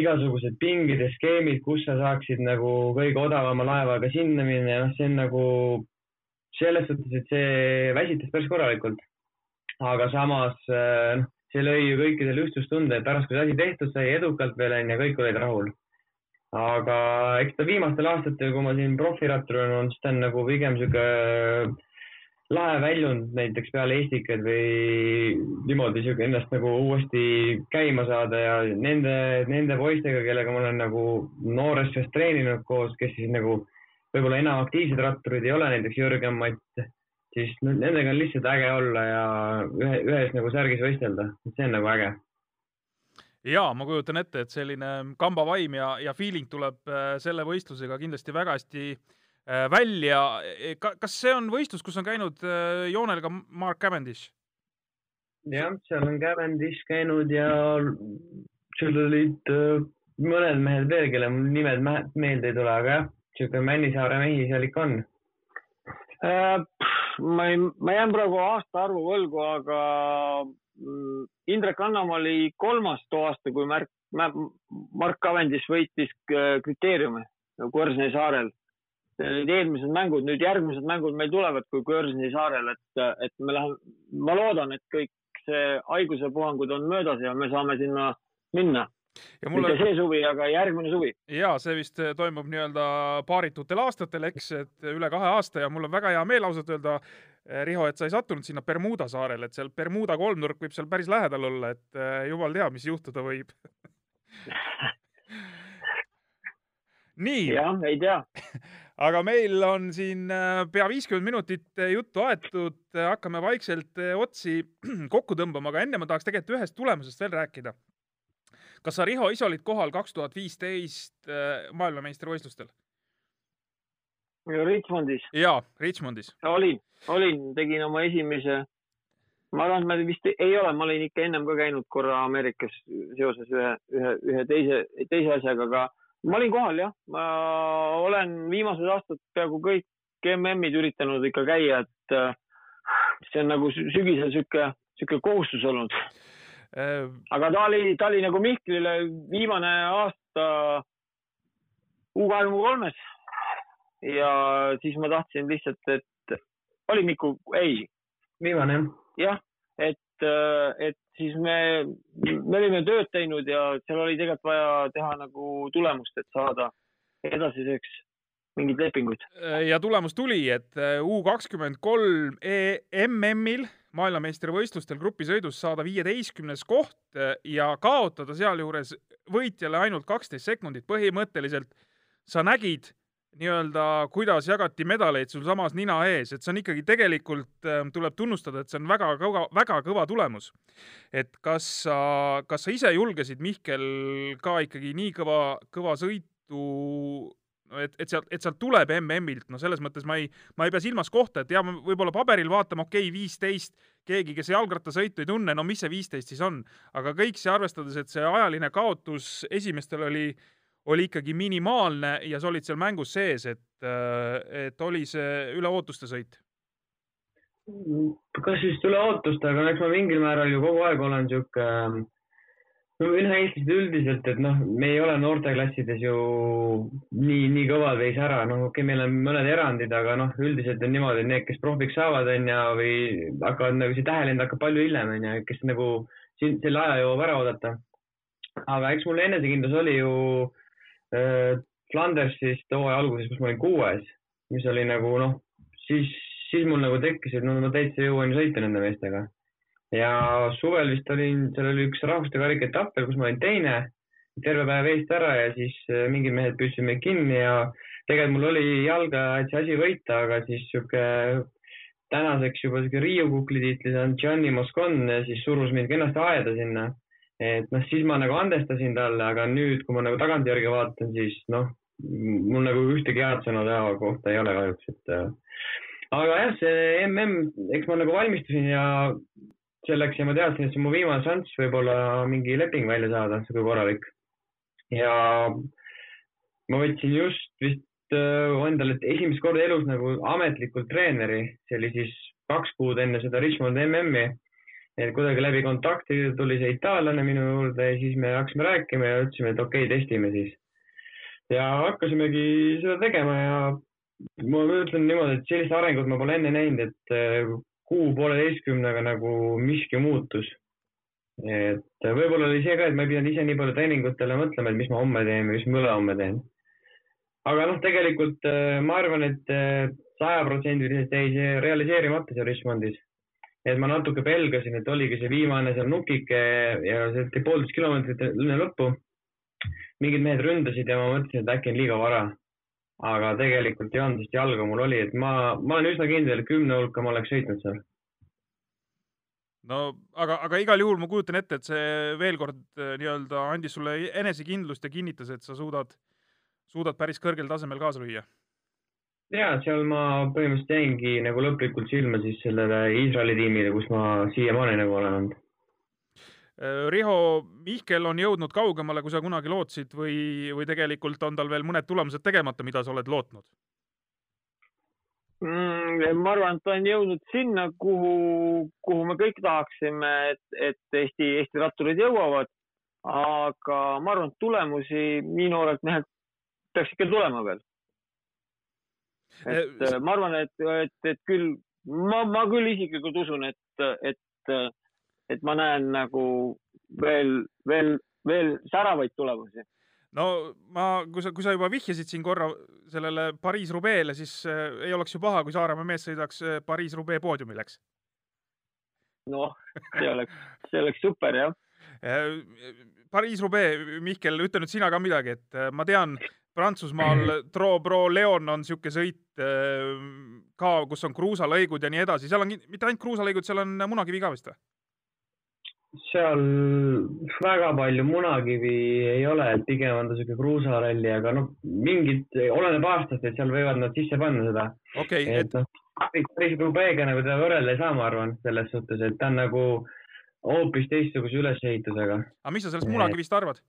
igasugused pingid ja skeemid, kus sa saaksid nagu kõige odavama laevaga sinna minna ja noh, see on nagu selles suhtes, et see väsitas päris korralikult. aga samas noh, see lõi ju kõikidele ühtsustunde, et pärast, kui see asi tehtud sai edukalt veel onju, kõik olid rahul aga eks ta viimastel aastatel, kui ma siin profirattur olen olnud, siis ta on nagu pigem sihuke lahe väljund näiteks peale Eestikat või niimoodi sihuke ennast nagu uuesti käima saada ja nende, nende poistega, kellega ma olen nagu noorest peast treeninud koos, kes siis nagu võib-olla enam aktiivsed ratturid ei ole, näiteks Jürgen Matt, siis nendega on lihtsalt äge olla ja ühe, ühes nagu särgis võistelda, see on nagu äge ja ma kujutan ette, et selline kambavaim ja, ja feeling tuleb äh, selle võistlusega kindlasti väga hästi äh, välja. E, kas see on võistlus, kus on käinud äh, joonel ka Mark Cavendish? jah, seal on Cavendish käinud ja seal olid mõned mehed veel, kelle nimed meelde ei tule, aga jah, niisugune Männisaare mehi seal ikka on äh,. ma ei, ma jään praegu aastaarvu võlgu, aga Indrek Annamaa oli kolmas too aasta, kui Märk, Mark Cavendish võitis äh, kriteeriume Kõrsni saarel. Need eelmised mängud, nüüd järgmised mängud meil tulevad kui Kõrsni saarel, et, et me läheme, ma loodan, et kõik see haigusepuhangud on möödas ja me saame sinna minna ja mulle... mitte see suvi, aga järgmine suvi. ja see vist toimub nii-öelda paaritutel aastatel, eks, et üle kahe aasta ja mul on väga hea meel ausalt öelda, eh, Riho, et sa ei sattunud sinna Bermuda saarele, et seal Bermuda kolmnurk võib seal päris lähedal olla, et jumal teab, mis juhtuda võib nii. jah, ei tea aga meil on siin pea viiskümmend minutit juttu aetud, hakkame vaikselt otsi kokku tõmbama, aga enne ma tahaks tegelikult ühest tulemusest veel rääkida kas sa, Riho, ise olid kohal kaks tuhat viisteist äh, maailmameistrivõistlustel? Richmondis. jaa, Richmondis. olin, olin, tegin oma esimese, ma arvan, et ma vist ei ole, ma olin ikka ennem ka käinud korra Ameerikas seoses ühe, ühe, ühe teise, teise asjaga, aga ma olin kohal jah, ma olen viimased aastad peaaegu kõik MM-id üritanud ikka käia, et äh, see on nagu sügisel sihuke, sihuke kohustus olnud aga ta oli, ta oli nagu Mihklile viimane aasta U kahekümne kolmes. ja siis ma tahtsin lihtsalt, et oli Miku, ei, viimane jah. jah, et, et siis me, me olime tööd teinud ja seal oli tegelikult vaja teha nagu tulemust, et saada edasiseks mingeid lepinguid. ja tulemus tuli, et U kakskümmend kolm MM-il maailmameistrivõistlustel grupisõidus saada viieteistkümnes koht ja kaotada sealjuures võitjale ainult kaksteist sekundit. põhimõtteliselt sa nägid nii-öelda, kuidas jagati medaleid sul samas nina ees, et see on ikkagi tegelikult äh, tuleb tunnustada, et see on väga kõva, väga kõva tulemus. et kas sa, kas sa ise julgesid, Mihkel, ka ikkagi nii kõva, kõva sõitu et, et sealt, et sealt tuleb MM-ilt, no selles mõttes ma ei, ma ei pea silmas kohta, et ja ma võib-olla paberil vaatame, okei okay,, viisteist, keegi, kes jalgrattasõitu ei tunne, no mis see viisteist siis on, aga kõik see arvestades, et see ajaline kaotus esimestel oli, oli ikkagi minimaalne ja sa olid seal mängus sees, et, et oli see üle ootuste sõit. kas just üle ootuste, aga eks ma mingil määral ju kogu aeg olen sihuke, no noh, eestlased üldiselt, et noh, me ei ole noorteklassides ju nii, nii kõvad veis ära, noh, okei okay,, meil on mõned erandid, aga noh, üldiselt on niimoodi, et need, kes profiks saavad, onju, või hakkavad nagu see tähelend hakkab palju hiljem, onju, kes nagu siin selle aja jõuab ära oodata. aga eks mul enesekindlus oli ju äh, Flandersis hooaja alguses, kus ma olin kuues, mis oli nagu noh, siis, siis mul nagu tekkis, et no ma täitsa jõuan ju sõita nende meestega. Ja suvel vist olin, seal oli üks rahvuste karika etapp, kus ma olin teine, terve päev eest ära ja siis äh, mingid mehed püüdsid meid kinni ja tegelikult mul oli jalga, et see asi võita, aga siis sihuke tänaseks juba sihuke Riiu kukli tiitli saanud Gianni Moscon siis surus mind kenasti aeda sinna. et noh, siis ma nagu andestasin talle, aga nüüd, kui ma nagu tagantjärgi vaatan, siis noh, mul nagu ühtegi head sõna tema kohta ei ole kahjuks, et äh, aga jah, see mm, eks ma nagu valmistusin ja selleks ja ma teadsin, et see on mu viimane šanss võib-olla mingi leping välja saada, sihuke korralik. ja ma võtsin just vist äh, endale esimest korda elus nagu ametlikult treeneri, see oli siis kaks kuud enne seda Richmond MM-i. et kuidagi läbi kontakti tuli see itaallane minu juurde ja siis me hakkasime rääkima ja ütlesime, et okei okay,, testime siis. ja hakkasimegi seda tegema ja ma ütlen niimoodi, et sellist arengut ma pole enne näinud, et äh, kuu pooleteistkümnega nagu miski muutus. et võib-olla oli see ka, et ma ei pidanud ise nii palju treeningutele mõtlema, et mis ma homme teen või mis ma ülehomme teen. aga noh, tegelikult äh, ma arvan, et sajaprotsendiliselt jäi see realiseerimata seal Richmondis. et ma natuke pelgasin, et oligi see viimane seal nukike ja see poolteist kilomeetrit enne lõppu. mingid mehed ründasid ja ma mõtlesin, et äkki on liiga vara aga tegelikult ei olnud, sest jalga mul oli, et ma, ma olen üsna kindel, et kümne hulka ma oleks sõitnud seal. no aga, aga igal juhul ma kujutan ette, et see veel kord äh, nii-öelda andis sulle enesekindlust ja kinnitas, et sa suudad, suudad päris kõrgel tasemel kaasa lüüa. ja seal ma põhimõtteliselt jäingi nagu lõplikult silma siis sellele Iisraeli tiimile, kus ma siiamaani nagu olen olnud. Äh, Riho Mihkel on jõudnud kaugemale, kui sa kunagi lootsid või, või tegelikult on tal veel mõned tulemused tegemata, mida sa oled lootnud? mm,. ma arvan, et ta on jõudnud sinna, kuhu, kuhu me kõik tahaksime, et, et Eesti, Eesti ratturid jõuavad. aga ma arvan, et tulemusi nii noorelt mehelt peaks ikka tulema veel. et Eh, ma arvan, et, et, et küll ma, ma küll isiklikult usun, et, et, et ma näen nagu veel, veel, veel säravaid tulemusi. no ma, kui sa, kui sa juba vihjasid siin korra sellele Pariis-Roubaix'le, siis äh, ei oleks ju paha, kui Saaremaa mees sõidaks äh, Pariis-Roubaix poodiumileks noh, see oleks, see oleks super jah. äh,. Pariis-Roubaix, Mihkel, ütle nüüd sina ka midagi, et ma tean, Prantsusmaal Tro-Pro Leon on niisugune sõit ka, kus on kruusalõigud ja nii edasi, seal on mitte ainult kruusalõigud, seal on munakivi ka vist või? Seal väga palju munakivi ei ole, et pigem on ta sihuke kruusaralli, aga noh, mingid, oleneb aastast, et seal võivad nad sisse panna seda. okei okay,, et noh, päris Rubeega nagu teda võrrelda ei saa, ma arvan, selles suhtes, et ta on nagu hoopis teistsuguse ülesehitusega. aga mis sa sellest munakivist arvad?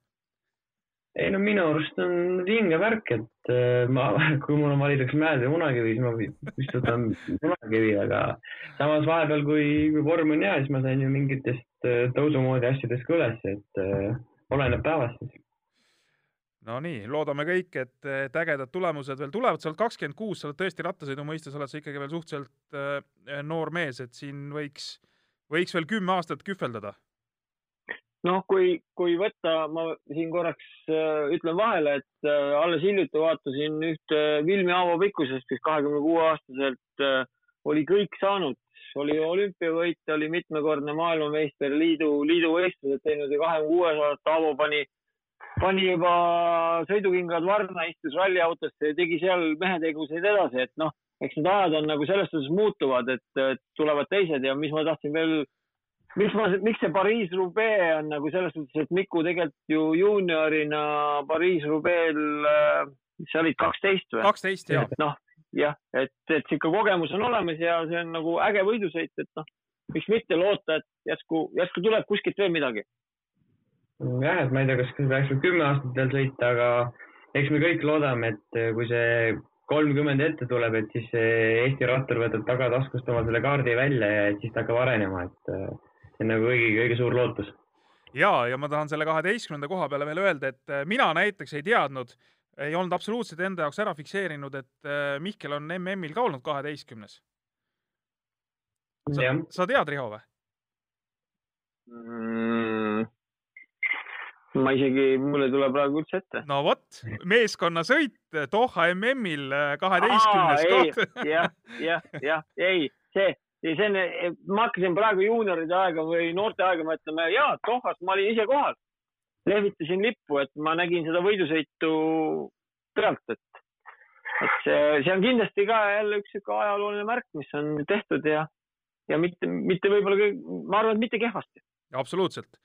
ei no minu arust on vinge värk, et äh, ma, kui mul on valida kas mäed või munakivi, siis ma istutan munakivi, aga samas vahepeal, kui, kui vorm on hea, siis ma sain ju mingitest äh, tõusumoodi asjadest ka üles, et äh, oleneb päevast. Siis. no nii, loodame kõik, et, et ägedad tulemused veel tulevad, sa oled kakskümmend kuus, sa oled tõesti rattasõidu mõistes oled sa ikkagi veel suhteliselt äh, noor mees, et siin võiks, võiks veel kümme aastat kühveldada. Noh, kui, kui võtta, ma siin korraks äh, ütlen vahele, et äh, alles hiljuti vaatasin ühte Vilmi Aavo pikkusest, kes kahekümne kuue aastaselt äh, oli kõik saanud, oli olümpiavõit, oli mitmekordne maailmameister, liidu, liidu võistlused teinud ja kahekümne kuues aastat Aavo pani, pani juba sõidukingad varna, istus ralliautosse ja tegi seal meheteguseid edasi, et noh, eks need ajad on nagu selles suhtes muutuvad, et tulevad teised ja mis ma tahtsin veel miks ma, miks see Pariis-Roubaix on nagu selles suhtes, et Miku tegelikult ju juuniorina Pariis-Roubaix'l, mis sa olid, kaksteist või? kaksteist, jah. noh, jah, et, et sihuke kogemus on olemas ja see on nagu äge võidusõit, et noh, miks mitte loota, et järsku, järsku tuleb kuskilt veel midagi. jah, et ma ei tea, kas peaks veel kümme aastat veel sõita, aga eks me kõik loodame, et kui see kolmkümmend ette tuleb, et siis Eesti rattur võtab tagataskust oma selle kaardi välja ja et siis ta hakkab arenema, et see on nagu kõigi, kõige suur lootus. ja, ja ma tahan selle kaheteistkümnenda koha peale veel öelda, et äh, mina näiteks ei teadnud, ei olnud absoluutselt enda jaoks ära fikseerinud, et äh, Mihkel on MM-il ka olnud kaheteistkümnes. sa, sa tead, Riho või mm,? ma isegi, mul ei tule praegu üldse ette. no vot, meeskonnasõit Doha MM-il äh, kaheteistkümnes koht. jah, jah, jah, ei, see ja see on, ma hakkasin praegu juunioride aega või noorte aega mõtlema, jaa, Dohas ma olin ise kohal. Lehvitasin lippu, et ma nägin seda võidusõitu pealt, et, et see, see on kindlasti ka jälle üks sihuke ajalooline märk, mis on tehtud ja, ja mitte, mitte võib-olla, ma arvan, et mitte kehvasti. absoluutselt.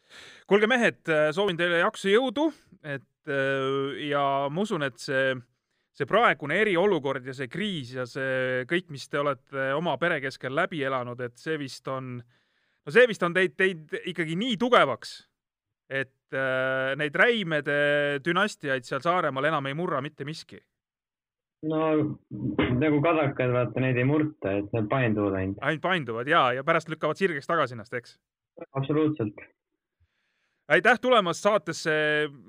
kuulge, mehed, soovin teile jaksu, jõudu, et ja ma usun, et see see praegune eriolukord ja see kriis ja see kõik, mis te olete oma pere keskel läbi elanud, et see vist on, no see vist on teid, teid ikkagi nii tugevaks, et äh, neid Räimede dünastiaid seal Saaremaal enam ei murra mitte miski. no nagu kadakad, vaata, neid ei murta, et nad painduvad ainult. ainult painduvad ja, ja pärast lükkavad sirgeks tagasi ennast, eks? absoluutselt aitäh tulemast saatesse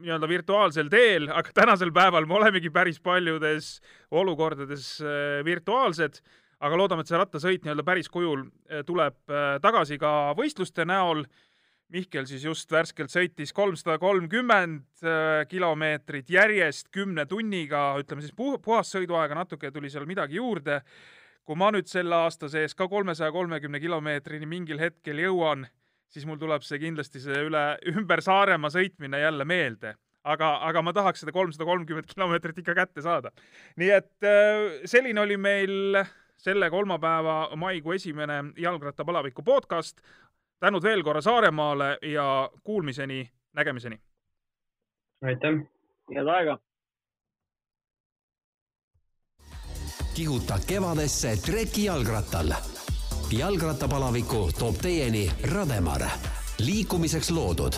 nii-öelda virtuaalsel teel, aga tänasel päeval me olemegi päris paljudes olukordades äh, virtuaalsed, aga loodame, et see rattasõit nii-öelda päris kujul äh, tuleb äh, tagasi ka võistluste näol. Mihkel siis just värskelt sõitis kolmsada kolmkümmend kilomeetrit järjest kümne tunniga, ütleme siis puhas sõiduaega, natuke tuli seal midagi juurde. kui ma nüüd selle aasta sees ka kolmesaja kolmekümne kilomeetrini mingil hetkel jõuan siis mul tuleb see kindlasti see üle, ümber Saaremaa sõitmine jälle meelde. aga, aga ma tahaks seda kolmsada kolmkümmend kilomeetrit ikka kätte saada. nii et äh, selline oli meil selle kolmapäeva maikuu esimene jalgrattapalaviku podcast. Tänud veel korra Saaremaale ja kuulmiseni, nägemiseni. aitäh. head aega. kihuta kevadesse treki jalgrattal jalgrattapalaviku toob teieni Rademar, liikumiseks loodud.